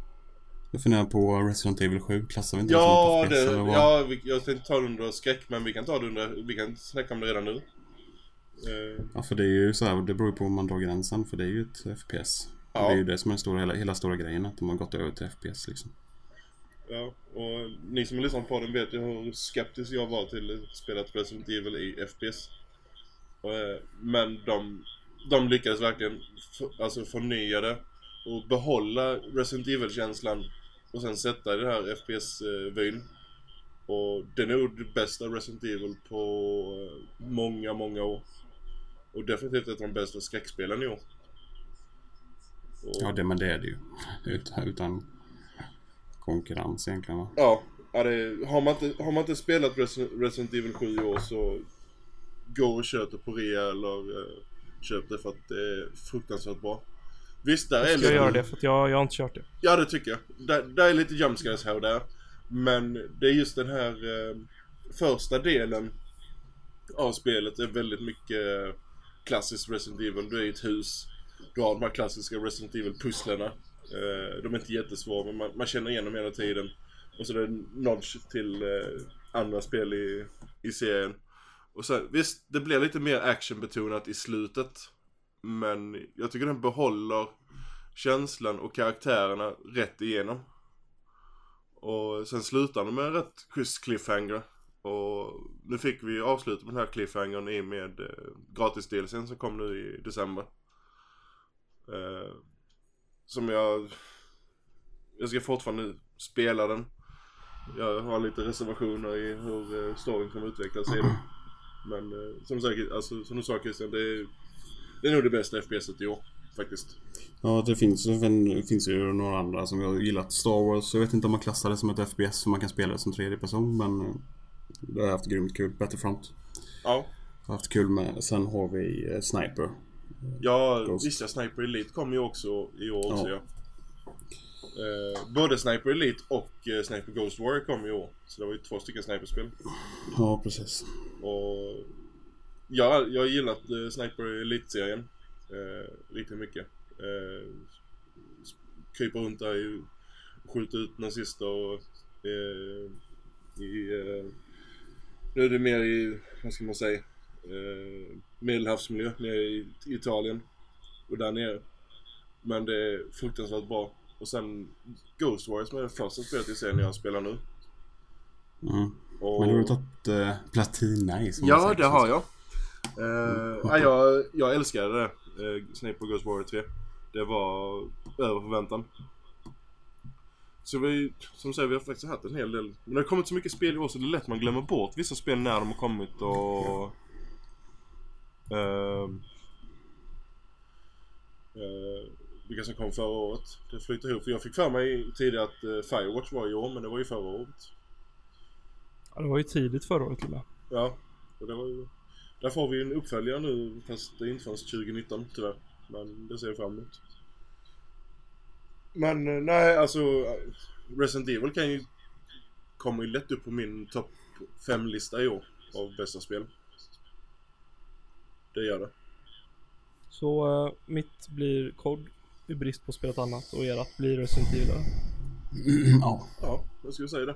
Jag funderar på Resident Evil 7. Klassar vi inte Ja, det som ett det, FPS vad? ja vi, jag tänkte ta det under skräck men vi kan ta det under, vi kan snacka om det redan nu. Eh, Ja, för det är ju så här, det beror ju på om man drar gränsen. För det är ju ett FPS. Ja. Det är ju det som är stora, hela, hela stora grejen. Att de har gått över till FPS liksom ja, och ni som har lyssnat på den vet ju hur skeptisk jag var till spelet Resident Evil i FPS. Eh, men de, de lyckades verkligen för, alltså förnya det och behålla Resident Evil-känslan och sen sätta den det här FPS-vyn. Och det är nog det bästa Resident Evil på eh, många, många år. Och definitivt ett av de bästa skräckspelen i år. Och, Ja, det, men det är det ju. [laughs] Utan, utan konkurrens egentligen va? Ja, ja det, har, man inte, har man inte spelat Resi- Resident Evil 7 i år så gå och köp det på rea eller eh, köp det för att det är fruktansvärt bra. Visst, där är Ska lite... jag göra det för att jag, jag har inte kört det. Ja, det tycker jag. Där, där är lite jumpscares här och där. Men det är just den här eh, första delen av spelet är väldigt mycket klassiskt Resident Evil. Du är i ett hus. Du har de här klassiska Resident Evil-pusslerna. Eh, de är inte jättesvåra men man, man känner igen dem hela tiden. Och så är det nudge till eh, andra spel i, i serien. Och sen, visst, det blir lite mer actionbetonat i slutet. Men jag tycker den behåller känslan och karaktärerna rätt igenom. Och sen slutar de med en rätt schysst cliffhanger. Och nu fick vi avsluta med den här cliffhangern i med eh, gratis DLCn som kom nu i december. Eh, som jag... Jag ska fortfarande spela den. Jag har lite reservationer i hur eh, storyn kommer utvecklas i den. Men eh, som, sagt, alltså, som du sa Christian, det är, det är nog det bästa FPSet i år. Faktiskt. Ja, det finns, det finns ju några andra som jag har gillat. Star Wars, jag vet inte om man klassar det som ett FPS för man kan spela det som tredje person men eh, det har jag haft grymt kul. Battlefront. Ja. Jag har haft kul med. Sen har vi Sniper. Ja, Ghost. visst ja, Sniper Elite kom ju också i år också Ja. Eh, både Sniper Elite och eh, Sniper Ghost Warrior kom i år. Så det var ju två stycken sniperspel. Ja, precis. Och ja, jag har gillat eh, Sniper Elite-serien eh, riktigt mycket. Eh, kryper runt där i, skjuter ut nazister och eh, i, eh, nu är det mer i, vad ska man säga, eh, medelhavsmiljö nere i Italien och där nere. Men det är fruktansvärt bra. Och sen Ghost Warrior som är det första spelet i serien jag spelar nu. Mm. Och... Men du har tagit eh, Platina i som Ja, säger. det har jag. Uh, ja, jag, jag älskade det. Uh, Snape och Ghost Warrior 3. Det var över förväntan. Så vi, som säger, vi har faktiskt haft en hel del. Men det har kommit så mycket spel i år så det är lätt man glömmer bort vissa spel när de har kommit och... eh, vilka som kom förra året. Det flyter ihop. För jag fick för mig tidigare att eh, Firewatch var i år men det var ju förra året. Ja, det var ju tidigt förra året med. Ja, och det var ju... Där får vi en uppföljare nu fast det inte fanns 2019 tyvärr. Men det ser jag fram emot. Men eh, nej alltså Resident Evil kan ju Kommer ju lätt upp på min topp 5-lista i år av bästa spel. Det gör det. Så eh, mitt blir COD i brist på att spela ett annat och ert blir Resident Evil. [clears throat] ja. Ja, jag skulle säga det.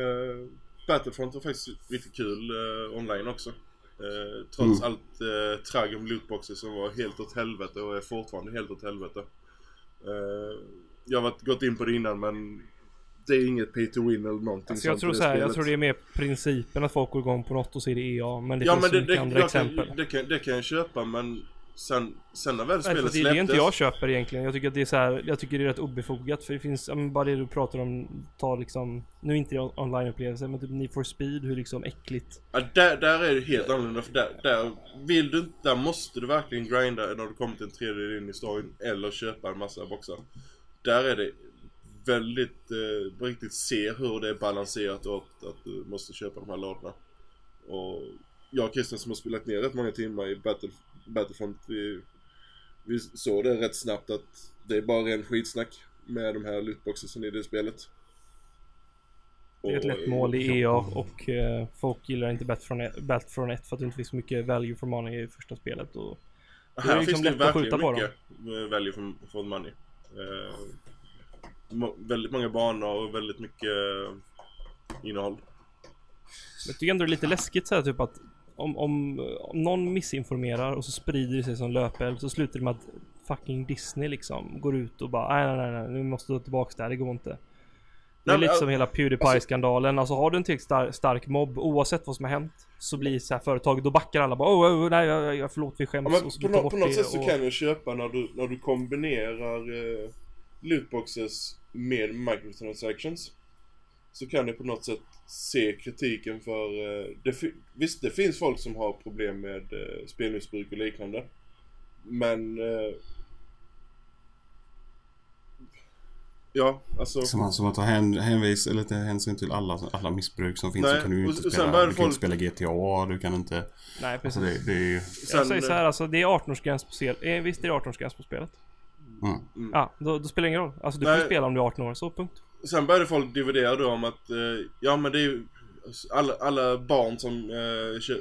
Uh, Battlefront var faktiskt riktigt kul eh, online också. Eh, trots Mm. allt uh, tragg om lootboxer som var helt åt helvete och är fortfarande helt åt helvete. Jag har varit- gått in på det innan men det är inget pay to win eller någonting Alltså jag sånt tror så här, jag tror det är mer principen att folk går igång på något och så är det EA. Men det ja finns men det, det, andra exempel. kan, det, kan, det kan jag köpa men sen, sen när väl Nej, spelet det är det släpptes. inte jag köper egentligen. Jag tycker att det är så här, jag tycker det är rätt obefogat för det finns, bara det du pratar om, ta liksom, nu är inte det online-upplevelser men typ Need for Speed, hur liksom äckligt. Ja, där, där är det helt annorlunda för där, där vill du inte, där måste du verkligen grinda när du kommer till en tredjedel in i storyn eller köpa en massa boxar. Där är det väldigt, eh, riktigt se hur det är balanserat och att, att du måste köpa de här lådorna. Och jag och Christian som har spelat ner rätt många timmar i Battle, Battlefront, vi, vi såg det rätt snabbt att det är bara ren skitsnack med de här lootboxen i det spelet. Det är ett lätt mål i EA och eh, folk gillar inte Battlefront 1 Battlefront 1 för att det inte finns så mycket value for money i första spelet. Och Det är Här liksom finns det lätt att skjuta på mycket eh, value for, for money. Eh, väldigt många banor och väldigt mycket eh, innehåll. jag tycker ändå det är lite läskigt så här, typ att om, om, om någon missinformerar och så sprider det sig som löpeld så slutar det med att fucking Disney liksom går ut och bara nej nej nej, nej nu måste du tillbaks där, det går inte. Det är Nej, men, lite äh, som hela Pewdiepie-skandalen. Alltså har du en tillräckligt star- stark mobb oavsett vad som har hänt så blir så här företag, då backar alla bara oh, oh nej jag, jag, förlåt vi Ja, skäms men och så på, bort på något sätt så och... kan du köpa när du, när du kombinerar eh, lootboxes med microtransactions. Så kan du på något sätt se kritiken för... Eh, det, visst, det finns folk som har problem med eh, spelmissbruk och liknande. Men... Eh, ja, alltså... Som, man- som att ta hän, hänvis, eller ta hänsyn till alla, alla missbruk som finns Nej, så kan du ju inte spela, du kan folk- inte spela GTA, du kan inte... Nej precis. Alltså det, det är ju... jag sen- säger så här alltså, det är 18-årsgräns på spel. Eh, visst är det 18-årsgräns på spelet? Mm. Ja, då, då spelar det ingen roll. Alltså du får Nej. spela om du är 18 år, så punkt. Sen började folk dividera då om att, eh, ja men det är ju alla, alla barn som eh, kö,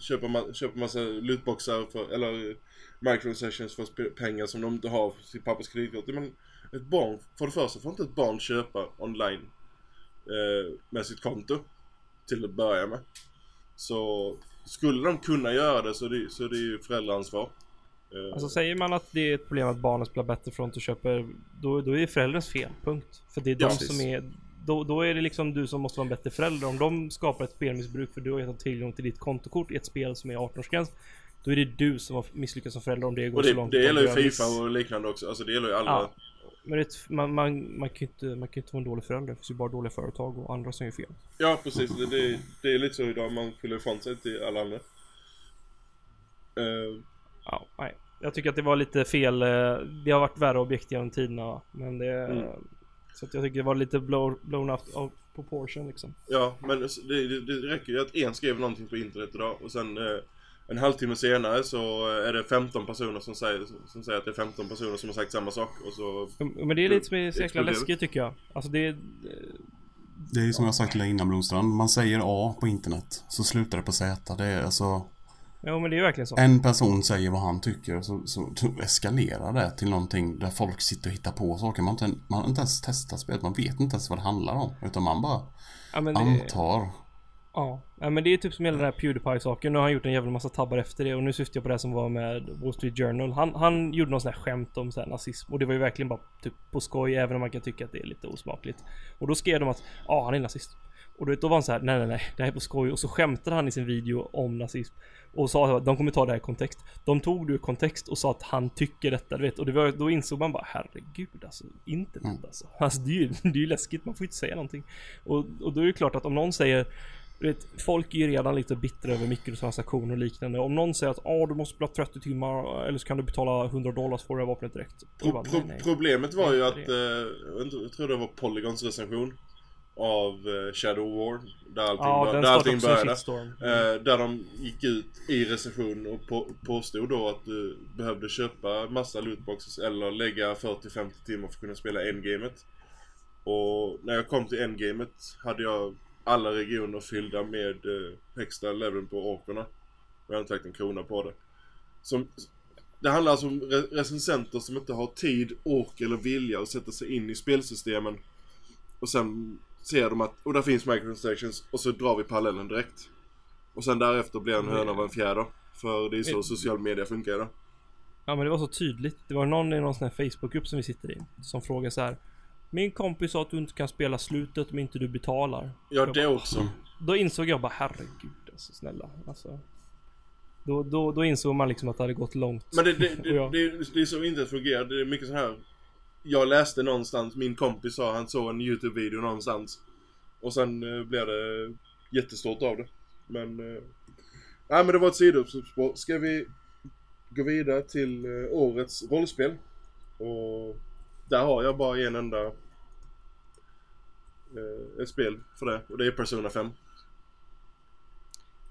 köper, ma- köper massa lootboxar för, eller microtransactions för pengar som de inte har för sitt pappas kreditkort. Men ett barn, för det första får inte ett barn köpa online eh, med sitt konto till att börja med. Så skulle de kunna göra det så det, så det är ju föräldraansvar. Eh, Alltså säger man att det är ett problem att barnen spelar Battlefront och köper, då, då är det förälderns fel, punkt. För det är de som är, då, då är det liksom du som måste vara en bättre förälder. Om de skapar ett spelmissbruk för du har gett tillgång till ditt kontokort i ett spel som är 18-årsgräns. Då är det du som har misslyckats som förälder om det går och så det, långt. det gäller ju Fifa och liknande också. Alltså det gäller ju alla. Ja. Men det, man, man, man kan ju inte, man kan inte vara en dålig förälder. Det finns ju bara dåliga företag och andra som gör fel. Ja precis, det, det, det är lite så idag man skyller ifrån sig till alla andra. Eh, Ja, nej. Jag tycker att det var lite fel. eh, Det har varit värre objekt genom tiderna. Men det... Mm. Så att jag tycker det var lite blow, blown out of proportion liksom. ja, men det, det, det räcker ju att en skrev någonting på internet idag och sen eh, en halvtimme senare så är det 15 personer som säger, som säger att det är 15 personer som har sagt samma sak och så... Men det är lite som är så jäkla läskigt tycker jag. Alltså det är... Det är som jag sagt till dig innan Blomstrand. Man säger A på internet så slutar det på Z. Det är alltså... Ja men det är ju verkligen så. En person säger vad han tycker så, så, så eskalerar det till någonting där folk sitter och hittar på saker. Man har inte, man har inte ens testat spelet. Man vet inte ens vad det handlar om. Utan man bara Ja, det, antar. Ja, ja men det är typ som hela den här Pewdiepie-saken. Nu har han gjort en jävla massa tabbar efter det och nu syftar jag på det som var med Wall Street Journal. Han, han gjorde någon sån här skämt om så här nazism och det var ju verkligen bara typ på skoj även om man kan tycka att det är lite osmakligt. Och då skrev de att ja, han är nazist. Och då, då var han så här, nej nej nej, det här är på skoj. Och så skämtade han i sin video om nazism. Och sa att de kommer ta det här i kontext. De tog det i kontext och sa att han tycker detta, du vet. Och det var, då insåg man bara, herregud alltså, internet Mm. alltså. [laughs] Alltså det är ju det är ju läskigt, man får inte säga någonting. Och, och då är det klart att om någon säger du vet, folk är ju redan lite bittra över mikrotransaktioner och liknande. Om någon säger att ah, du måste spela 30 timmar eller så kan du betala 100 dollar så får du det här vapnet direkt. Pro bara, pro nej, nej. problemet var ju att, eh, vet jag tror det var Polygons recension av eh, Shadow War. Där allting, Ja, den där allting började. Eh, där de gick ut i recension och på, påstod då att du behövde köpa massa lootboxes eller lägga 40-50 timmar för att kunna spela endgamet. Och när jag kom till endgamet hade jag alla regioner fyllda med eh, högsta leveln på orkerna. Och jag hade inte lagt en krona på det. Som, det handlar alltså om re recensenter som inte har tid, ork eller vilja att sätta sig in i spelsystemen. Och sen ser de att, och där finns microtransactions och så drar vi parallellen direkt. Och sen därefter blir en höna av en fjäder. För det är så social media funkar idag. Ja men det var så tydligt. Det var någon i någon sån här Facebookgrupp som vi sitter i. Som frågade så här. Min kompis sa att du inte kan spela slutet om inte du betalar. Ja, det bara, också. Då insåg jag bara herregud alltså snälla. Alltså. Då, då, då insåg man liksom att det hade gått långt. Men det, det, [laughs] det, jag- det, det är så internet fungerar. Det är mycket så här. Jag läste någonstans, min kompis sa han såg en YouTube-video någonstans. Och sen eh, blev det jättestort av det. Men... Eh, nej men det var ett sidospår. Ska vi gå vidare till eh, årets rollspel? Och där har jag bara en enda... Eh, ett spel för det. Och det är Persona 5.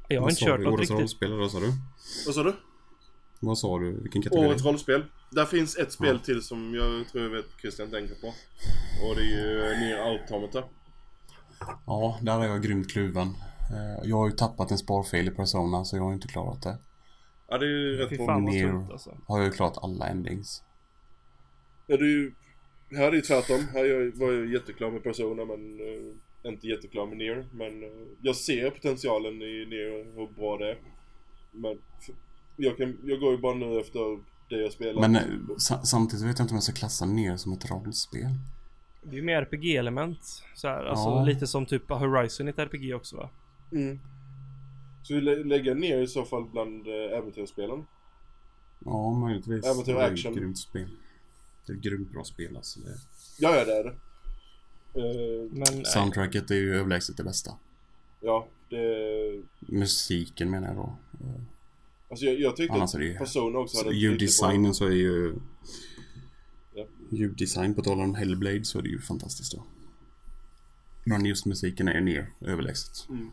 jag har Vad inte sa kört du? något Årets riktigt. rollspel då sa du? Vad sa du? Vad sa du? Vilken kategori? Årets rollspel. Där finns ett spel Ja. till som jag tror jag vet Christian tänker på. Och det är ju Nier Automata. Ja, där är jag grymt kluven. Eh, Jag har ju tappat en sparfil i Persona så jag har ju inte klarat det. Ja det är ju rätt bra. tungt alltså. Har jag ju klarat alla endings. Ja, det är ju... Här är det ju tvärtom. Här var jag jätteklar med Persona men eh, inte jätteklar med Nier. Men eh, jag ser potentialen i Nier, hur bra det är. Men jag, kan, jag går ju bara nu efter det jag spelar. Men eh, sa- samtidigt vet jag inte om jag ska klassa ner som ett rollspel. Det är ju mer RPG-element. Så här, alltså Ja. lite som typ Horizon i ett RPG också va? Mm. Så vi lä- lägger ner i så fall bland äh, äventyrsspelen. Ja, möjligtvis. Äventyr Det är ett action. grymt spel. Det är ett grymt bra spel alltså. Det... Ja, ja det är det. Eh, Men nej. Soundtracket är ju överlägset det bästa. ja, det... Musiken menar jag då. Alltså jag, jag tyckte Annars är att det ju- Persona också hade ljuddesignen så är ju... Ja. Ljuddesign på tal om Hellblade så är det ju fantastiskt då. Men just musiken är ju ner överlägset. bra-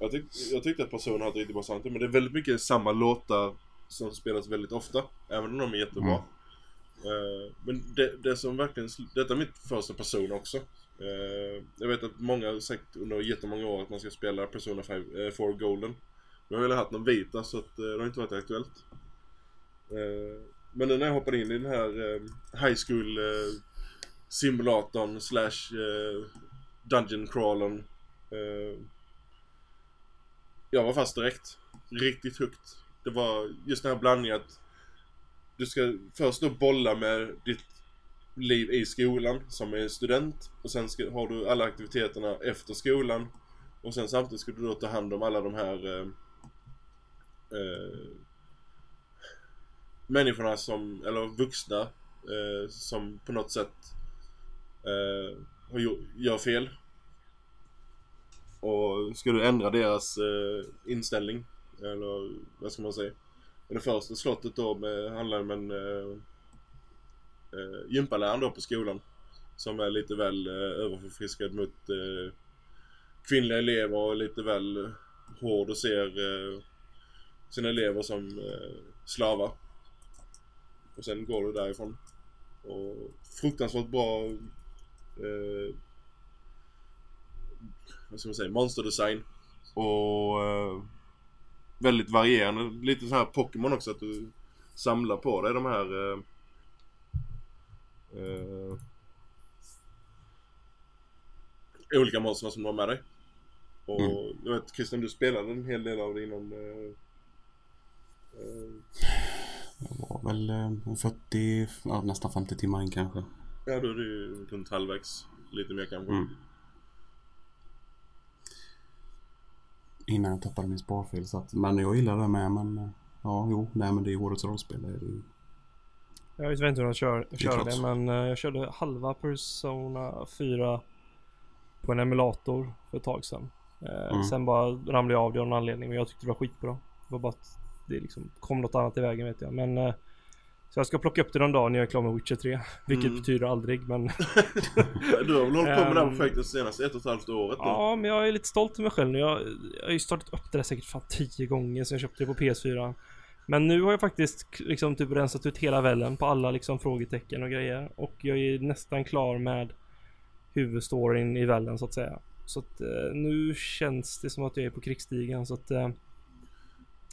Jag, tyck, jag tyckte att Persona hade riktigt bra soundtrack men det är väldigt mycket samma låtar som spelas väldigt ofta. Även om de är jättebra. Mm. Eh, men det, det som verkligen, detta är mitt första Persona också. Eh, jag vet att många har sagt under jättemånga år att man ska spela Persona 5, eh, 4 Golden. Jag har velat haft någon vita så att eh, det har inte varit aktuellt. Eh, men nu när jag hoppade in i den här eh, high school eh, simulatorn slash eh, dungeon crawlern. Eh, jag var fast direkt. Riktigt högt. Det var just den här blandningen att du ska först då bolla med ditt liv i skolan som är student och sen ska, har du alla aktiviteterna efter skolan och sen samtidigt ska du då ta hand om alla de här eh, eh, människorna som, eller vuxna eh, som på något sätt eh, gör fel. Och ska du ändra deras eh, inställning, eller vad ska man säga? Och det första slottet då med, handlar om en eh, eh, gympalärare då på skolan. Som är lite väl eh, överförfriskad mot eh, kvinnliga elever och lite väl hård och ser eh, sina elever som eh, slavar. Och sen går du därifrån. Och fruktansvärt bra eh, vad ska man säga, monsterdesign. Och eh, väldigt varierande. Lite så här Pokémon också att du samlar på dig de här eh, eh, olika monstren som du har med dig. Och jag vet Christian, du spelade en hel del av det innan. Eh, eh, Jag var väl eh, 40, ja, nästan 50 timmar in kanske. ja, då är det ju runt halvvägs. Lite mer kanske. Mm. Innan jag tappade min sparfil. Så att, men jag gillar det med. Men eh, ja, jo, nej men det är årets rollspel. Det är det ju. Jag vet inte hur jag kör, körde det men eh, jag körde halva Persona 4 på en emulator för ett tag sedan. Eh, Mm. Sen bara ramlade jag av det av någon anledning men jag tyckte det var skitbra. Det var bara att det liksom kom något annat i vägen vet jag. Men eh, så jag ska plocka upp det någon dag när jag är klar med Witcher 3. Vilket Mm. betyder aldrig men [laughs] Du har väl hållit på med det här Ehm. projektet senaste ett och ett halvt året nu? ja men jag är lite stolt över mig själv nu. Jag, jag har ju startat upp det där säkert fan tio gånger sen jag köpte det på PS4. Men nu har jag faktiskt liksom typ rensat ut hela vällen på alla liksom frågetecken och grejer. Och jag är nästan klar med huvudstoryn i vällen så att säga. Så att eh, nu känns det som att jag är på krigsstigen så att eh,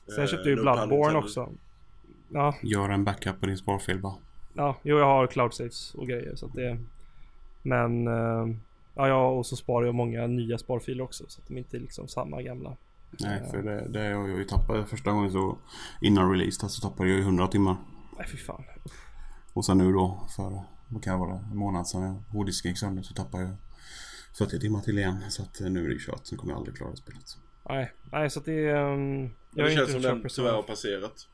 Sen Eh, köpte jag ju no pun Bloodborne också. Ja, Gör en backup på din sparfil bara. ja, jo jag har cloud saves och grejer så att det Men eh, Ja, ja och så sparar jag många nya sparfiler också så att de inte är liksom samma gamla. Nej, för det, det jag ju tappat första gången så innan release så tappade jag ju 100 timmar. Nej fy fan. Och sen nu då för, vad kan det vara, en månad sedan hårddisken gick sönder så tappade jag 40 timmar till igen. Så att eh, nu är det kört. Sen kommer jag aldrig klara spelet. Nej, nej så att det är... Um, jag det känns som en den Persona. tyvärr har passerat.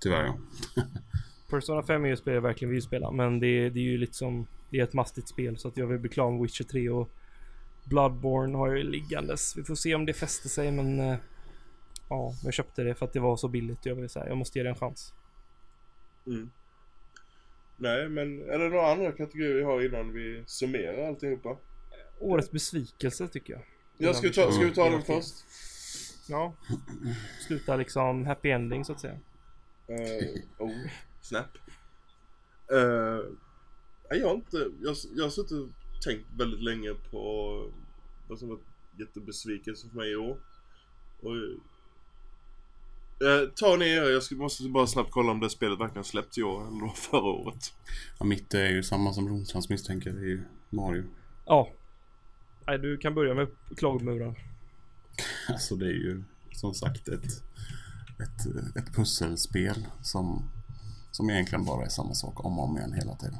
Tyvärr ja. [laughs] Persona 5 är ju ett spel jag verkligen vill spela. Men det, det är ju liksom... Det är ett mastigt spel så att jag vill bli klar med Witcher 3 och Bloodborne har jag ju liggandes. Vi får se om det fäster sig men... eh, ja, jag köpte det för att det var så billigt. Jag vill säga, jag måste ge det en chans. Mm. Nej, men är det några andra kategorier vi har innan vi summerar alltihopa? Årets besvikelse tycker jag. Jag ska, ta, ska vi ta Mm. den först? Ja. Sluta liksom happy ending så att säga. Uh, oh, snap. Uh, jag har inte, jag, jag har suttit och tänkt väldigt länge på vad som var jättebesvikelse för mig i år. Och, uh, ta ni er, jag ska, måste bara snabbt kolla om det spelet verkligen släppts i år eller förra året. ja mitt är ju samma som Ronstrans misstänker. Det är ju Mario. Ja. Nej, du kan börja med klagomuren. Alltså det är ju som sagt ett, ett, ett pusselspel som, som egentligen bara är samma sak om och om igen hela tiden.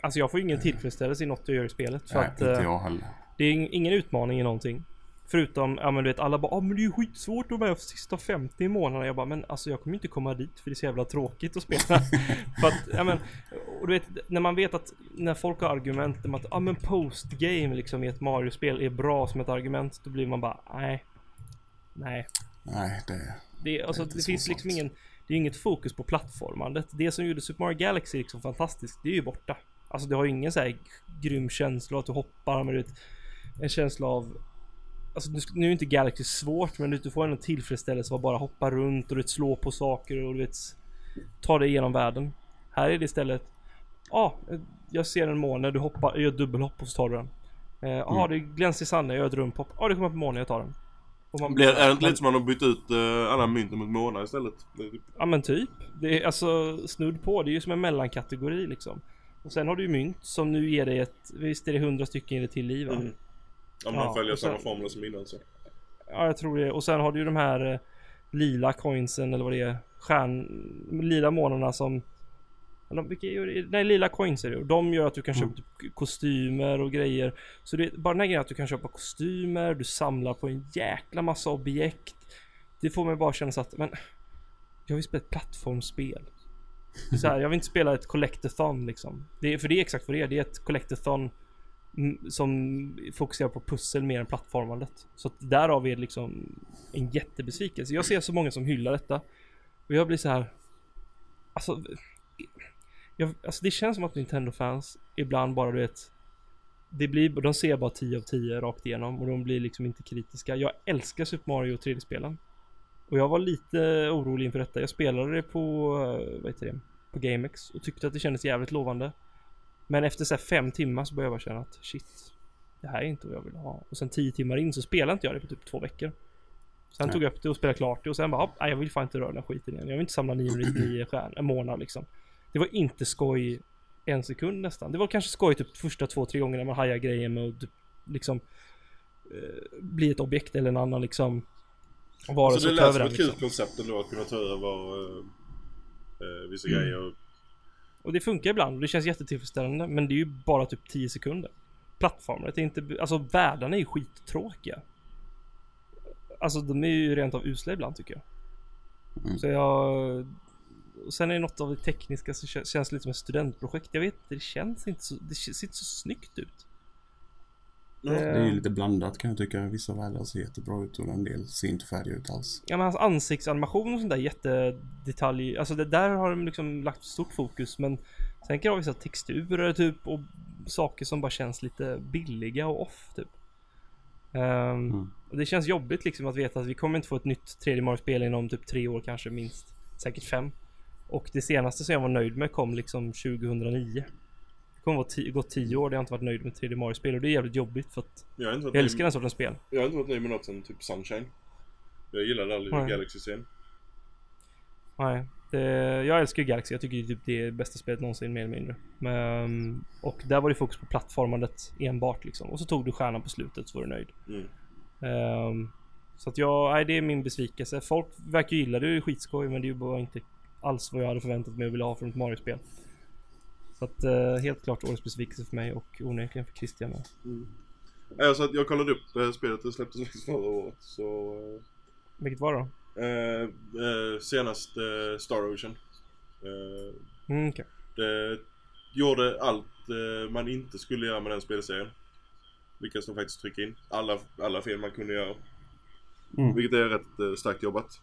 Alltså jag får ingen tillfredsställelse i något jag gör i spelet. För Nej, att inte eh, jag heller. det är ing- ingen utmaning i någonting. Förutom, ja men du vet alla bara ah, men det är ju skitsvårt att vara med sista 50 månaderna. Jag bara men alltså jag kommer inte komma dit för det är så jävla tråkigt att spela. [laughs] för att, ja men, och du vet när man vet att när folk har argument om att ja men postgame liksom i ett Mario-spel är bra som ett argument. Då blir man bara nej. Nej. Nej, det Det, alltså, det så finns liksom ingen, det är inget fokus på plattformandet. Det som gjorde Super Mario Galaxy liksom fantastiskt, det är ju borta. Alltså det har ju ingen så här grym känsla att du hoppar, men du vet, en känsla av Alltså nu, är inte Galaxy svårt, men du, får en tillfredsställelse av att bara hoppa runt och du vet, slå på saker och du vet Ta dig igenom världen. Här är det istället Ja, ah, jag ser en måne, du hoppar, jag gör dubbelhopp och så tar du den. Ja, eh, ah, Mm. det glänser i sanden, jag gör ett rumphopp. Ja, ah, det kommer en måne, jag tar den. Och man Blir, är det inte lite som att man har bytt ut uh, alla mynten mot månar istället? Typ- Ja men typ. Det är alltså snudd på. Det är ju som en mellankategori liksom. Och sen har du ju mynt som nu ger dig ett, visst är det 100 stycken i det till liv? Mm. Om man Ja, följer sen- samma formler som innan så. Ja jag tror det. Och sen har du ju de här eh, lila coinsen eller vad det är. Stjärn... Lila månarna som... Eller, vilka är det? Nej lila coins är det. Och de gör att du kan köpa typ kostymer och grejer. Så det, bara den här grejen att du kan köpa kostymer, du samlar på en jäkla massa objekt. Det får mig bara känna så att, men... Jag vill spela ett plattformsspel. Är Så här, jag vill inte spela ett collectathon liksom. Det är, för det är exakt vad det är. Det är ett collectathon mm, som fokuserar på pussel mer än plattformandet. Så att därav är det liksom en jättebesvikelse. Jag ser så många som hyllar detta. Och jag blir så här. Alltså. Jag, alltså det känns som att Nintendo-fans ibland bara du vet. Det blir, de ser bara 10 av 10 rakt igenom och de blir liksom inte kritiska. Jag älskar Super Mario 3D-spelen. Och jag var lite orolig inför detta. Jag spelade det på, eh, vad heter det, på GameX och tyckte att det kändes jävligt lovande. Men efter så här fem timmar så började jag bara känna att shit, det här är inte vad jag vill ha. Och sen tio timmar in så spelade inte jag det på typ två veckor. Sen Nej. tog jag upp det och spelade klart det och sen bara, "Ja, nej, jag vill fan inte röra den här skiten igen. Jag vill inte samla 999 stjärnor, en månad liksom. Det var inte skoj en sekund nästan. Det var kanske skoj typ första två, tre gångerna man hajade grejen med att typ, liksom eh, bli ett objekt eller en annan liksom vara Så så det lät som ett kul liksom. koncept ändå att kunna ta över uh, uh, vissa Mm. grejer. Och det funkar ibland och det känns jättetillfredsställande men det är ju bara typ 10 sekunder. Plattformen, är inte, alltså världarna är ju skittråkiga. Alltså de är ju rent av usla ibland tycker jag. Mm. Så jag... Och sen är det något av det tekniska som kän- känns lite som ett studentprojekt. Jag vet inte, det känns inte så, det ser inte så snyggt ut. Det är ju lite blandat kan jag tycka. Vissa världar ser jättebra ut och en del ser inte färdiga ut alls. Ja men hans ansiktsanimation och sånt där jättedetalj. Alltså det där har de liksom lagt stort fokus men sen kan det vara vissa texturer typ och saker som bara känns lite billiga och off typ. Ehm, Mm. och det känns jobbigt liksom att veta att vi kommer inte få ett nytt 3D Mario-spel inom typ tre år kanske minst. Säkert fem. Och det senaste som jag var nöjd med kom liksom 2009. Kommer vara ti- gått 10 år där jag inte varit nöjd med 3D Mario-spel och det är jävligt jobbigt för att Jag har inte varit jag älskar med, den sortens spel. jag har inte varit nöjd med något sen typ Sunshine. Jag gillade aldrig Nej. Galaxy-serien. Nej, det, jag älskar ju Galaxy. Jag tycker typ det är det bästa spelet någonsin mer eller mindre. Men, och där var det fokus på plattformandet enbart liksom. Och så tog du stjärnan på slutet så var du nöjd. Mm. Ehm, så att jag, nej det är min besvikelse. Folk verkar gilla det, det är skitskoj men det är ju bara inte alls vad jag hade förväntat mig och ville ha från ett Mario-spel. Så att eh, helt klart årets besvikelse för mig och onekligen för Christian med. Mm. Ja, så att jag kollade upp eh, spelet, det släpptes faktiskt förra året. Så... Vilket var det då? Eh, eh, senast eh, Star Ocean. Eh, Mm, okej. det gjorde allt eh, man inte skulle göra med den spelserien. Lyckades de faktiskt trycka in. Alla, alla fel man kunde göra. Mm. Vilket är rätt eh, starkt jobbat.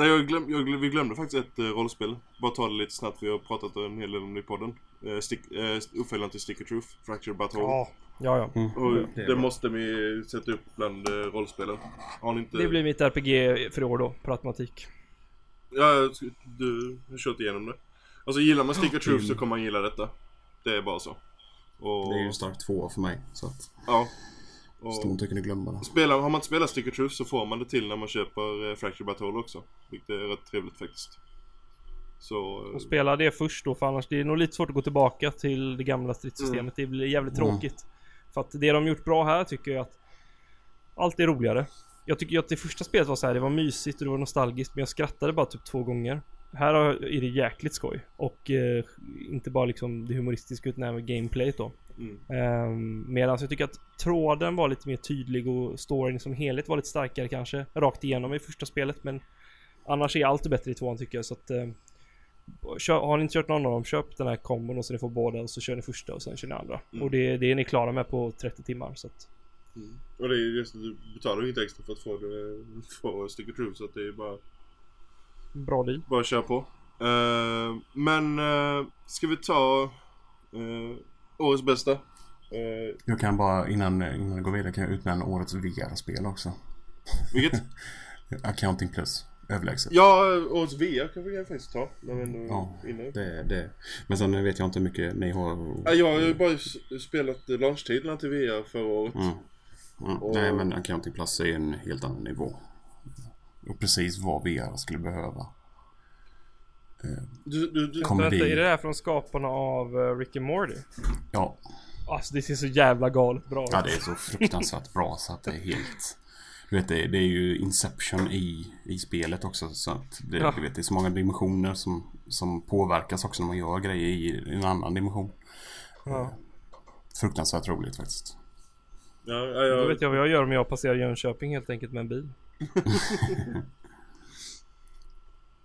Nej, jag glöm, jag glöm, vi glömde faktiskt ett eh, rollspel. Bara ta det lite snabbt, vi har pratat en hel del om det i podden. Eh, stick, eh, uppföljaren till Sticker Truth, Fracture Butthole. Ja, ja, ja. Mm. Och det det, måste vi sätta upp bland eh, rollspelen. Har ni inte... Det blir mitt RPG för i år då, per automatik. Ja, du har kört igenom det. Alltså gillar man Sticker Truth så Mm. kommer man gilla detta. Det är bara så. Och, Det är ju starkt två för mig. Så att Ja. Och, stortycken är glömma det. spelar, har man inte spelat Sticker Truth så får man det till när man köper eh, Fracture Battle också. Vilket är rätt trevligt faktiskt. Så... eh, Och spela det först då för annars det är nog lite svårt att gå tillbaka till det gamla stridssystemet. Mm. Det blir jävligt Mm. tråkigt. För att det de gjort bra här tycker jag att allt är roligare. Jag tycker att det första spelet var så här, det var mysigt och det var nostalgiskt men jag skrattade bara typ två gånger. Här är det jäkligt skoj. Och eh, inte bara liksom det humoristiska utan även gameplayet då. Mm. Um, Medan jag tycker att tråden var lite mer tydlig och storyn som helhet var lite starkare kanske. Rakt igenom i första spelet men annars är allt bättre i tvåan tycker jag så att eh, kör, Har ni inte kört någon av dem, köp den här kombon och så ni får båda och så kör ni första och sen kör ni andra. Mm. Och det, det är ni klara med på 30 timmar så att Mm. Och det är just du betalar ju inte extra för att få, det, få Sticker Truth så att det är bara, bra deal. bara att köra på. Eh, men uh, ska vi ta uh, årets bästa? Eh, Jag kan bara innan, innan jag går vidare kan jag utnämna årets VR-spel också. vilket? [laughs] Accounting Plus. Överlägset. Ja, årets VR kan vi faktiskt ta. När vi ändå Ja, är inne. Det, det. Men sen vet jag inte hur mycket ni har. Ja, jag har ju bara s- spelat eh, launchtiderna till VR förra året. Mm. Mm. Och- Nej men Accounting Plus är en helt annan nivå. Och precis vad VR skulle behöva. Du, du, du. Vänta, är det här från skaparna av uh, Rick and Morty? Ja, Alltså det ser så jävla galet bra ut. ja det är så fruktansvärt bra så att det är helt... Du vet det, det är ju Inception i, i spelet också så att det, Ja. du vet, det är så många dimensioner som, som påverkas också när man gör grejer i en annan dimension. Ja. Fruktansvärt roligt faktiskt. ja, ja, Då jag, vet jag vad jag gör om jag passerar Jönköping helt enkelt med en bil. [laughs]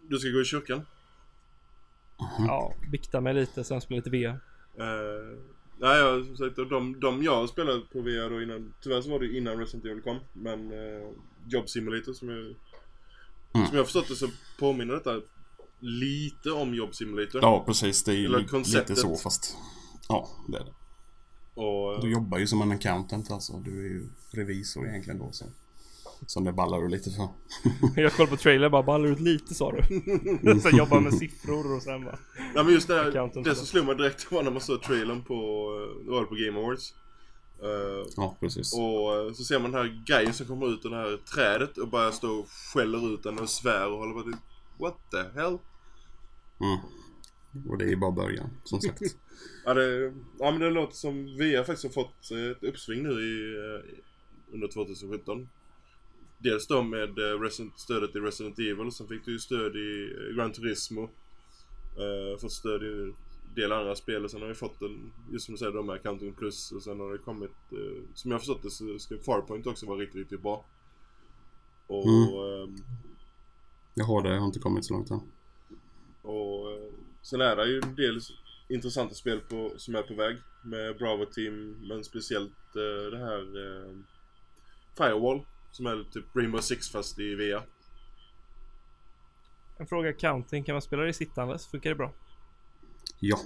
du ska gå i kyrkan. Mm. Ja, bikta mig lite sen spela lite VR. Uh, nej, jag, som sagt, de, de jag har spelat på VR då innan, tyvärr så var det innan Resident Evil kom. Men uh, Job Simulator som jag, Mm. som jag har förstått det så påminner detta lite om Job Simulator. Ja precis, det är ju Eller li- konceptet. lite så fast... Ja, det är det. Och, Du jobbar ju som en accountant alltså. Du är ju revisor egentligen då. Så. Som det ballar du lite för. [laughs] Jag kollade på trailer bara ballar ut lite sa du. [laughs] sen jobbar med siffror och sen bara. Nej men just det här, det så. som slog mig direkt var när man såg trailern på, eh, det var det på Game Awards. Eh, Ja, precis. och eh, så ser man den här grejen som kommer ut ur det här trädet och bara står och skäller ut den och svär och håller på till What the hell? Mm. Och det är bara början, som sagt. [laughs] Ja, det, ja men det låter som VR faktiskt har fått ett uppsving nu i, under 2017. Dels då med eh, Resident, stödet i Resident Evil, sen fick du ju stöd i eh, Gran Turismo. Uh, fått stöd i en del andra spel och sen har vi fått en, just som du säger, de här Counting Plus och sen har det kommit, eh, som jag förstått det så ska Farpoint också vara riktigt, riktigt bra. Och, Mm. ehm, Jag har det, jag har inte kommit så långt än. Och eh, sen är det ju en del intressanta spel på, som är på väg med Bravo Team men speciellt det här Firewall som är typ Rainbow Six fast i VR. En fråga counting, kan man spela det sittandes? Funkar det bra? Ja.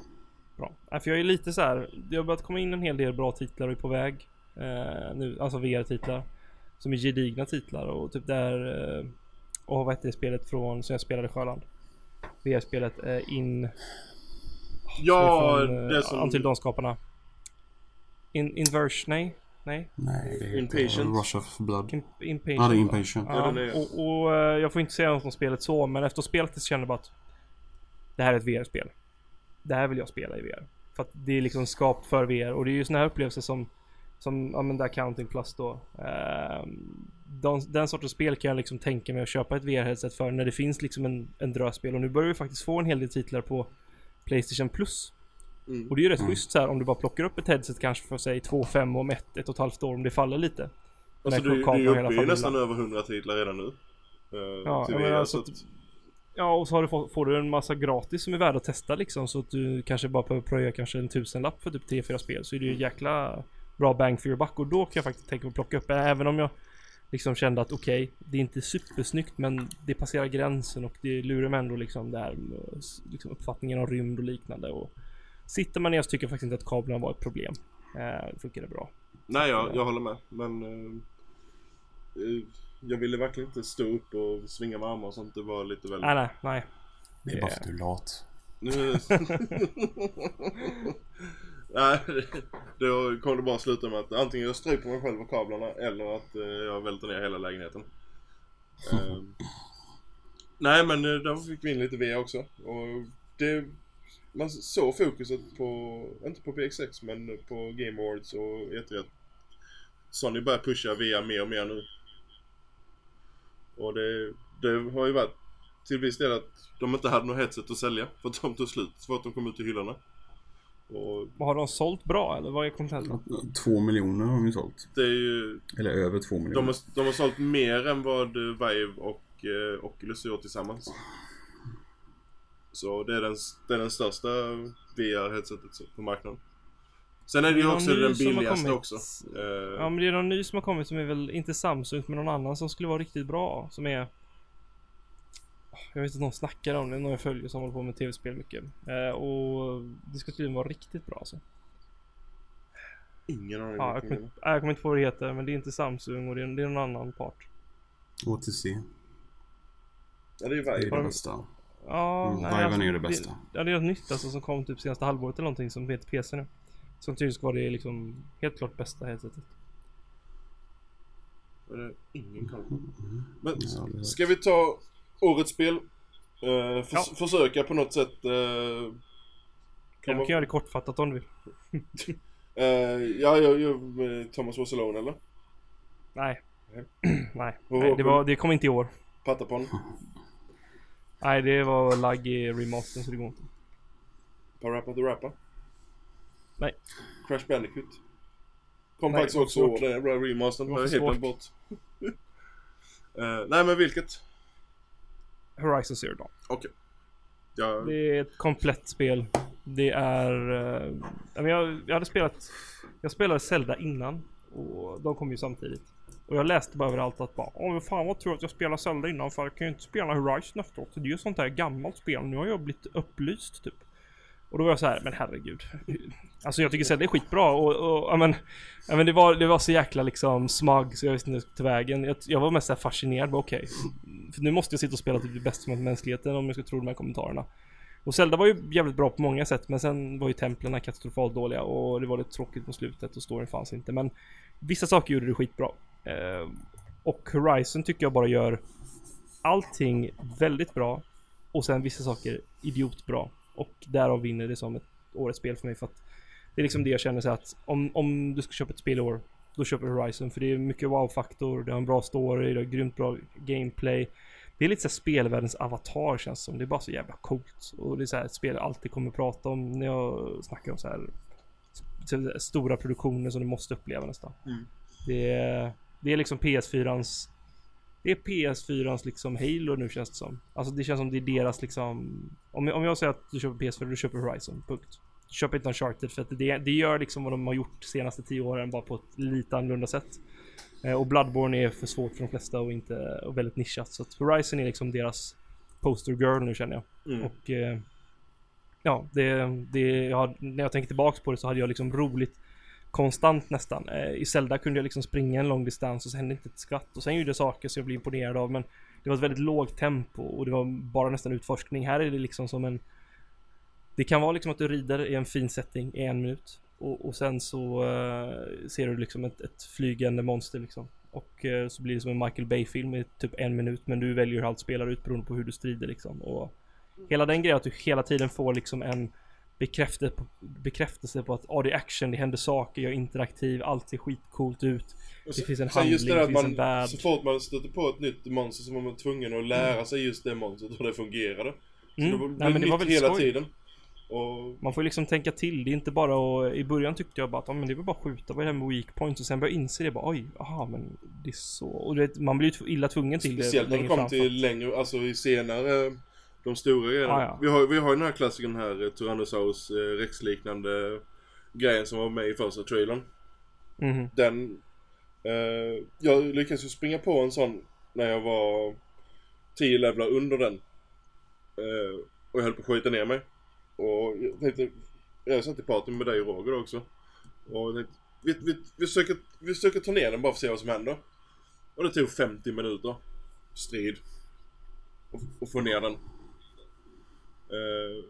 Bra. Nej, för jag är lite så här. Det har börjat komma in en hel del bra titlar och är på väg. Eh, nu, alltså VR-titlar. Som är gedigna titlar och typ där. Eh, och vad hette det spelet från som jag spelade i Sjöland? VR-spelet eh, In... Ja, från, eh, det som... Until Dawn-skaparna. In, Inverse? Nej? Nej? Nej, det heter Impatient. Rush of Blood. In, Impatient. Ja, det är? Impatient. Ja, Ja, den är- och, och eh, jag får inte säga något om spelet så, men efter det så kände jag bara att det här är ett VR-spel. Det här vill jag spela i VR. För att det är liksom skapt för VR och det är ju såna här upplevelser som, som, ja men där Counting Plus då. Ehm, de, den sortens spel kan jag liksom tänka mig att köpa ett VR-headset för när det finns liksom en, en drös spel och nu börjar vi faktiskt få en hel del titlar på Playstation Plus. Mm. Och det är ju rätt Mm. schysst så här om du bara plockar upp ett headset kanske för säg 2-5 om ett, ett och ett halvt år om det faller lite. Alltså du, du är ju uppe i nästan över 100 titlar redan nu. eh, Ja, VR, alltså så att- att, Ja, och så har du fått, får du en massa gratis som är värda att testa liksom. Så att du kanske bara behöver pröja kanske en tusenlapp för typ 3-4 spel. Så är det ju jäkla bra bang for your buck. Och då kan jag faktiskt tänka mig att plocka upp. Även om jag liksom kände att okej, det är inte supersnyggt men det passerar gränsen och det lurar mig ändå liksom där liksom uppfattningen om rymd och liknande. Och sitter man ner så tycker jag faktiskt inte att kablarna var ett problem. Eh, det funkar bra. nej jag, jag håller med. Men eh, eh, jag ville verkligen inte stå upp och svinga med armar och sånt. Det var lite väl... Nej, nej, nej. Det är bara för att du är lat. [laughs] Nej, då kommer det bara sluta med att antingen jag stryper mig själv och kablarna eller att eh, jag välter ner hela lägenheten. [laughs] Ehm. Nej men eh, där fick vi in lite VR också. Och det... Man såg fokuset på, inte på PX6 men på Game Awards och E3 att Sony börjar pusha VR mer och mer nu. Och det, det har ju varit till viss del att de inte hade något headset att sälja för att de tog slut så fort de kom ut i hyllorna. Och Har de sålt bra eller vad är kontentan? Två miljoner har de ju sålt. det är ju, Eller över två de miljoner. har, de har sålt mer än vad Vive och eh, Oculus gör tillsammans. Så det är den, det är den största VR-headsetet på marknaden. Sen är det ju också den billigaste också. Eh, Ja men det är någon ny som har kommit som är väl inte Samsung men någon annan som skulle vara riktigt bra. Som är... Jag vet inte, någon snackar om det, någon jag följer som håller på med tv-spel mycket. Eh, och det ska tydligen vara riktigt bra alltså. Ingen aning Ja, jag, kommer, inte- jag kommer inte på vad det heter men det är inte Samsung och det är, det är någon annan part. OTC. Ja, det är ju Det är det bästa. Ja, Mm, nej, Viven alltså, är ju det bästa. Ja det är något nytt alltså som kom typ senaste halvåret eller någonting som heter PC nu. Som tydligen ska vara det liksom helt klart bästa headsetet. Det är ingen koll. Men Ja, det är- ska vi ta årets spel? Eh, förs- Ja. Försöka på något sätt uh, Jag kan göra det kortfattat om du vill. [laughs] Eh, ja, jag gör med Thomas Was Alone eller? Nej. Nej. [clears throat] Nej det, var, det kom inte i år. Patapon? [laughs] Nej, det var lagg i remastern så det går inte. Parappa the Rappa? Nej. Crash Bandicoot? Kom faktiskt det också svårt. år, den jävla remastern. Det var jag helt glömt bort. Eh, nej men vilket? Horizon Zero Dawn. Okej. Ja, Det är ett komplett spel. Det är... men jag, jag hade spelat... Jag spelade Zelda innan. Och de kom ju samtidigt. Och jag läste bara överallt att bara Åh fan vad tur att jag spelade Zelda innan för jag kan ju inte spela Horizon efteråt. Det är ju sånt där gammalt spel. Nu har jag blivit upplyst typ. Och då var jag så här, men herregud. Alltså jag tycker Zelda är skitbra och, och ja, men, ja, men det, var, det var så jäkla liksom smug så jag visste inte till vägen. Jag, jag var mest så här fascinerad, bara okej. För nu måste jag sitta och spela typ det bästa som mänskligheten om jag ska tro de här kommentarerna. Och Zelda var ju jävligt bra på många sätt men sen var ju templen katastrofalt dåliga och det var lite tråkigt på slutet och storyn fanns inte. Men vissa saker gjorde det skitbra. Eh, och Horizon tycker jag bara gör allting väldigt bra och sen vissa saker idiotbra. Och därav vinner det som ett årets spel för mig för att det är liksom det jag känner så att om, om du ska köpa ett spel i år, då köper du Horizon för det är mycket wow-faktor, det har en bra story, det har grymt bra gameplay. Det är lite såhär spelvärldens avatar känns som. Det är bara så jävla coolt. Och det är såhär ett spel jag alltid kommer prata om när jag snackar om så här stora produktioner som du måste uppleva nästan. Mm. Det, är, det är liksom PS4ans det är PS4ans liksom Halo nu känns det som. Alltså det känns som det är deras liksom Om, jag- om jag säger att du köper PS4, du köper Horizon, punkt. Köper inte Uncharted för att det, det gör liksom vad de har gjort de senaste tio åren bara på ett lite annorlunda sätt. Eh, och Bloodborne är för svårt för de flesta och inte och väldigt nischat. Så att Horizon är liksom deras poster girl nu känner jag. Mm. Och eh, ja, det, det, jag, när jag tänker tillbaks på det så hade jag liksom roligt konstant nästan. Eh, I Zelda kunde jag liksom springa en lång distans och så hände inte ett skvatt. Och sen gjorde jag saker som jag blev imponerad av men det var ett väldigt lågt tempo och det var bara nästan utforskning. Här är det liksom som en Det kan vara liksom att du rider i en fin setting i en minut och, och sen så uh, ser du liksom ett, ett flygande monster liksom. Och uh, så blir det som en Michael Bay-film i typ en minut men du väljer hur allt spelar ut beroende på hur du strider liksom. Och hela den grejen att du hela tiden får liksom en bekräftelse på, bekräftelse på att ah, det är action, det händer saker, jag är interaktiv, allt ser skitcoolt ut. Och Det finns en sen just det handling, där det finns man, en värld. Så fort man stöter på ett nytt monster så var man tvungen att lära sig just det monstret hur det fungerade. Så Mm. det var, Nej, blev men det var väldigt hela skoj. tiden. Och Man får ju liksom tänka till, det är inte bara att, i början tyckte jag bara att ah, men det var bara att skjuta, vad är det här med weak points? Och sen började jag inse det bara oj, aha men det är så. Och vet, man blir ju illa tvungen till speciellt det när det längre kom fram. för till längre, alltså i senare de stora grejerna. Ah, ja. vi, har, vi har ju den här klassikern här, eh, Tyrannosaurus eh, Rex-liknande grejen som var med i första trailern. Mhm. Den, eh, jag lyckades ju springa på en sån när jag var 10 levlar under den. Eh, och jag höll på att skjuta ner mig. Och jag tänkte, jag satt i party med dig och Roger också. Och jag tänkte, vi, vi, vi, försöker, vi försöker ta ner den bara för att se vad som händer. Och det tog 50 minuter. Strid. Och, och få ner den. Eh,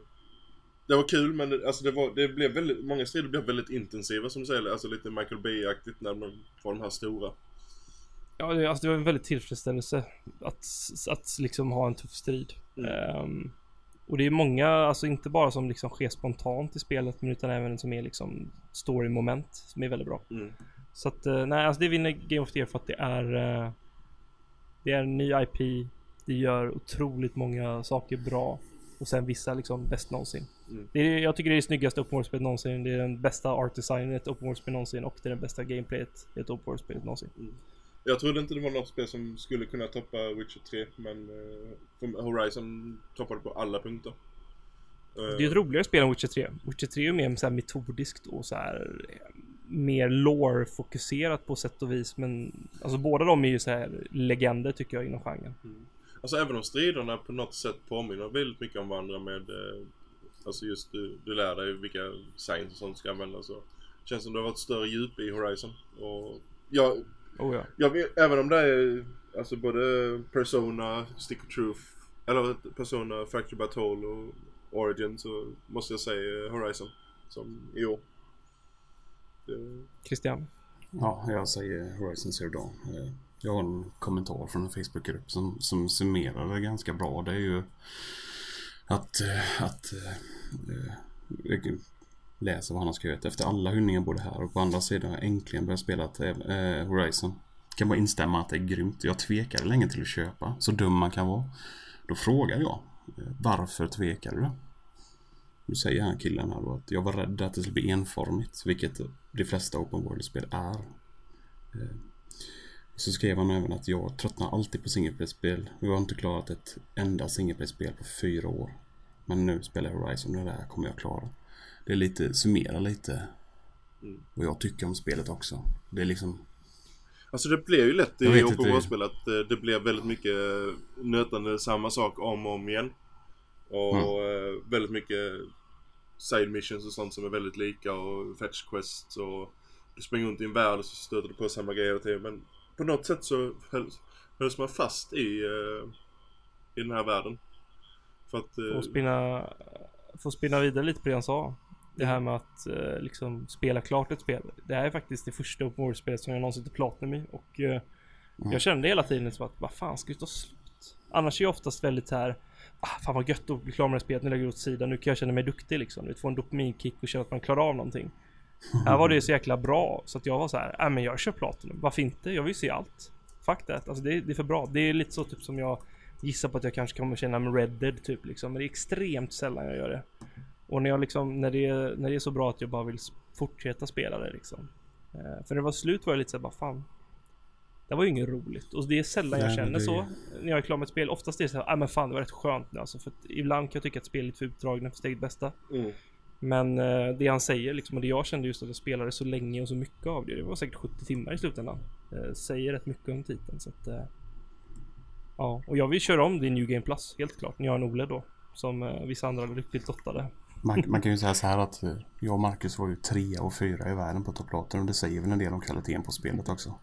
det var kul men det, alltså det, var, det blev väldigt, många strider blev väldigt intensiva som du säger. Alltså lite Michael Bay-aktigt när man var de här stora. Ja, det, alltså det var en väldigt tillfredsställelse att, att liksom ha en tuff strid. Mm. Ehm, och det är många, alltså inte bara som liksom sker spontant i spelet, men utan även som är liksom story-moment som är väldigt bra. Mm. Så att, eh, nej, alltså det vinner Game of the Year för att det är eh, Det är en ny IP Det gör otroligt många saker bra Och sen vissa liksom bäst någonsin. Mm. det är, Jag tycker det är det snyggaste open world-spelet någonsin. Det är den bästa art designen i ett open world-spel någonsin Och det är den bästa gameplayet i ett open world-spelet någonsin. Jag trodde inte det var något spel som skulle kunna toppa Witcher 3 men eh, Horizon toppade på alla punkter. Eh, Det är ett roligare spel än Witcher 3 Witcher 3 är mer så här metodiskt och så här eh, Mer lore-fokuserat på sätt och vis Men Alltså båda de är ju så här legender tycker jag inom genren Alltså även om striderna på något sätt påminner väldigt mycket om varandra med eh, Alltså just du, du lär dig vilka signs och sånt ska användas och Känns som det har varit större djup i Horizon och jag, Oh ja jag vet, även om det är alltså både Persona, Stick of Truth Eller Persona, Factory Battle och Origin så måste jag säga eh, Horizon som i år. Det, Christian Ja, jag säger Horizon Zero Dawn. Jag har en kommentar från en Facebookgrupp som, som summerar det ganska bra. Det är ju att, eh, att äh, läsa vad han har skrivit. Efter alla hyllningar både här och på andra sidan har jag äntligen börjat spela eh, Horizon. Kan bara instämma att det är grymt. Jag tvekade länge till att köpa. Så dum man kan vara. Då frågar jag. Varför tvekade du? Nu säger han killen här då att jag var rädd att det skulle bli enformigt. Vilket de flesta open world-spel är. Eh, Så skrev han även att jag tröttnar alltid på singleplay-spel. Jag har inte klarat ett enda singleplay-spel på fyra år. Men nu spelar jag Horizon och det här kommer jag klara. Det är lite, summera lite Mm. vad jag tycker om spelet också. Det är liksom, Alltså det blev ju lätt i. World-spel att eh, det blev väldigt mycket nötande samma sak om och om igen. Och Mm. eh, väldigt mycket side missions och sånt som är väldigt lika och fetch quests och du springer runt i en värld och så stöter du på samma grejer hela tiden. Men på något sätt så hölls, hölls man fast i, eh, i den här världen. För att... eh, Få spinna, få spinna vidare lite på det han sa. Det här med att eh, liksom spela klart ett spel. Det här är faktiskt det första open world-spelet som jag någonsin till Platinum i. Och eh, Mm. jag kände hela tiden som att vad fan ska det ta slut? Annars är jag oftast väldigt så här. Ah, fan vad gött att bli klar med det här spelet, nu lägger jag åt sidan, nu kan jag känna mig duktig liksom. Du vet, få en dopaminkick och känna att man klarar av någonting. Här var det så jäkla bra så att jag var så här, äh, men jag kör Platinum, varför inte? Jag vill ju se allt. Fuck that, alltså det, är- det är för bra. Det är lite så typ som jag gissar på att jag kanske kommer känna med Red Dead typ liksom. Men det är extremt sällan jag gör det. Och när jag liksom, när det, är, när det är så bra att jag bara vill fortsätta spela det liksom. Eh, för när det var slut var jag lite såhär bara fan. Det var ju inget roligt. Och det är sällan jag Nej, men känner det- så. När jag är klar med ett spel. Oftast är det såhär, ah men fan det var rätt skönt nu alltså. För att ibland kan jag tycka att spel är för utdragna för sitt eget bästa. Mm. Men eh, det han säger liksom, och det jag kände just att jag spelade så länge och så mycket av det. Det var säkert 70 timmar i slutändan. Eh, säger rätt mycket om titeln så att... Eh, ja, och jag vill köra om det i New Game Plus, helt klart. När jag är en OLED då. Som vissa andra lyckligt lottade. Man, man kan ju säga så här att jag och Marcus var ju trea och fyra i världen på topplaten och det säger väl en del om kvaliteten på spelet också.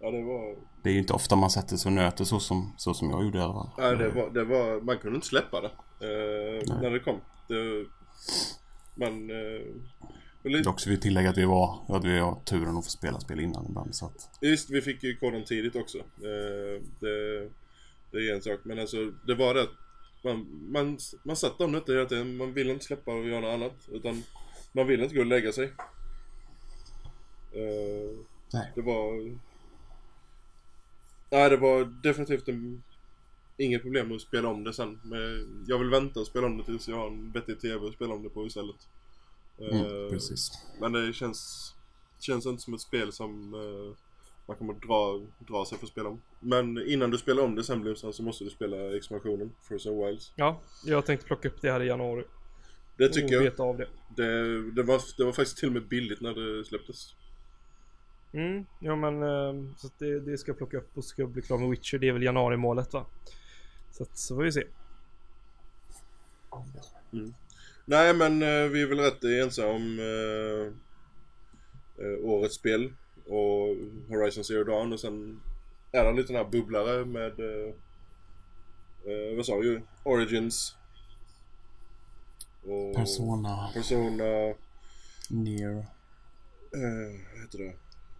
Ja, det var... Det är ju inte ofta man sätter sig och nöter så som, så som jag gjorde i alla fall. Nej, det var, det var... Man kunde inte släppa det. Eh, när det kom. Det, Eh, men lite, Dock så vi tillägga att vi var, att vi har turen att få spela spel innan ibland så att. Visst, vi fick ju koden tidigt också. Eh, det, det är en sak. Men alltså, det var det man, man, man satt och nötte hela tiden. Man ville inte släppa och göra något annat. Utan man ville inte gå och lägga sig. Eh, Nej. det var... Nej, det var definitivt en, inget problem att spela om det sen. Men jag vill vänta och spela om det tills jag har en vettig TV att spela om det på istället. Mm, Eh, precis. men det känns, känns inte som ett spel som eh, man kommer dra, dra sig för att spela om. Men innan du spelar om det sen Blusan så måste du spela expansionen, Frozen Wilds. Ja, jag tänkte plocka upp det här i januari. Det tycker och jag. av det. Det, det, var, det var faktiskt till och med billigt när det släpptes. Mm, ja men eh, så det, det ska jag plocka upp och ska bli klar med Witcher. Det är väl januari-målet va? Så att så får vi se. Nej men eh, vi är väl rätt ensamma om eh, eh, årets spel och Horizon Zero Dawn och sen är det en liten här bubblare med eh, eh, vad sa vi? Origins. Och Persona, Persona. Nier. Eh, vad heter det?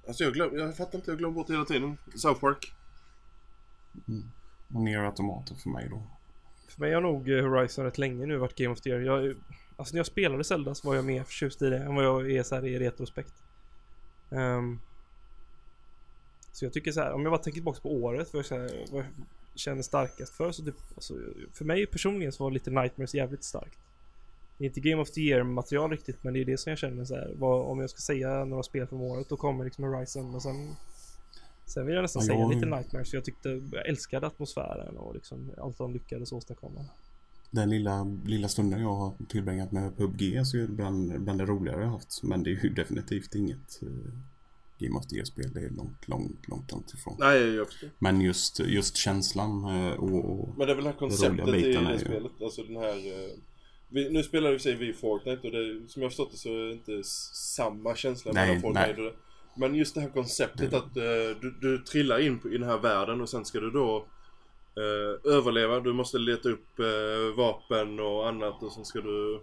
Alltså jag glöm, jag fattar inte, jag glömmer bort hela tiden. South Park. Och Nier Automata för mig då. För mig har nog eh, Horizon rätt länge nu varit Game of the Year. Jag, alltså när jag spelade Zelda så var jag mer förtjust i det än vad jag är så här i retrospekt. Um, så jag tycker så här, om jag bara tänker tillbaka på året, vad jag, så här, vad jag känner starkast för så typ, alltså, för mig personligen så var lite Nightmares jävligt starkt. Det är inte Game of the Year material riktigt, men det är det som jag känner så här, vad, om jag ska säga några spel från året, då kommer liksom Horizon och sen Sen vill jag nästan Ja, säga jag- lite Nightmares för jag tyckte, jag älskade atmosfären och liksom allt de lyckades åstadkomma. Den lilla, lilla stunden jag har tillbringat med PubG så är det bland, bland det roligare jag har haft. Men det är ju [laughs] definitivt inget eh, Game of the Year-spel. Det är långt, långt, långt, långt ifrån. Nej, jag förstår. Men just, just känslan eh, och... och Men det är väl det här konceptet i det är spelet. Alltså den här... eh, Vi, nu spelar vi i och för sig vi Fortnite och det, som jag har förstått det så är det inte samma känsla Nej, mellan Fortnite nej. och det. Men just det här konceptet att eh, du, du trillar in på, i den här världen och sen ska du då eh, överleva. Du måste leta upp eh, vapen och annat och sen ska du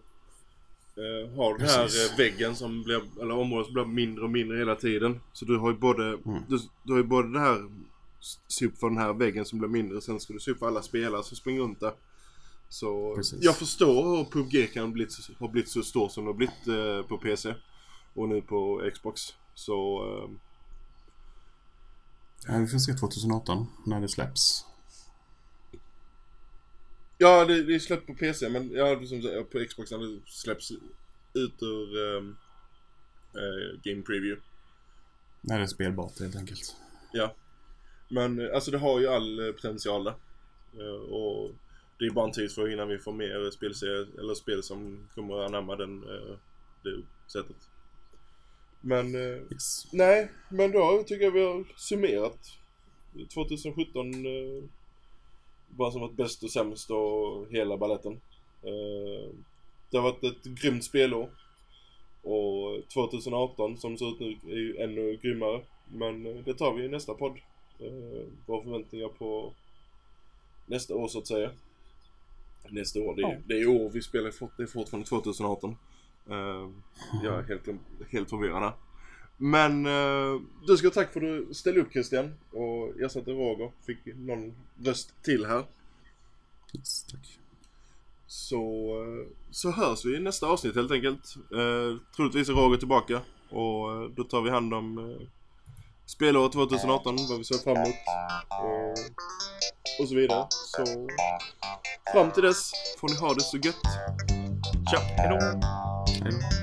eh, ha den här Precis. eh, väggen som blir, eller området som blir mindre och mindre hela tiden. Så du har ju både, Mm. du, du har ju både det här se upp för den här väggen som blir mindre. Sen ska du se upp för alla spelare som springer runt där. Så Precis. jag förstår hur PubG kan bli, har blivit så stor som det har blivit eh, på PC. Och nu på Xbox. Så... Eh, Ja, vi får se 2018 när det släpps. ja, det, det är släppt på PC men ja, som på Xbox när det släpps ut ur ehm, eh, Game Preview. När det är spelbart helt enkelt. Ja. Men eh, alltså det har ju all eh, potential där. Och det är bara en tid för innan vi får mer spelserier eller spel som kommer att anamma den, det sättet. Men eh, Yes. nej, men då tycker jag vi har summerat 2017 eh, vad som varit bäst och sämst och hela balletten. Eh, det har varit ett grymt spelår. Och 2018 som ser ut nu är ju ännu grymmare. Men eh, det tar vi i nästa podd. Eh, våra förväntningar på nästa år så att säga. Nästa år, det är, Ja. det är år vi spelar, det är fortfarande 2018. Eh, jag är helt, helt förvirrad. Men eh, du ska ha tack för att du ställde upp Christian och ersatte Roger. Fick någon röst till här. Yes, tack. Så, eh, så hörs vi i nästa avsnitt helt enkelt. Eh, troligtvis är Roger tillbaka och då tar vi hand om eh, spelåret 2018, vad vi ser fram emot och, och så vidare. Så fram till dess får ni ha det så gött. Ciao! Hejdå! Hej då.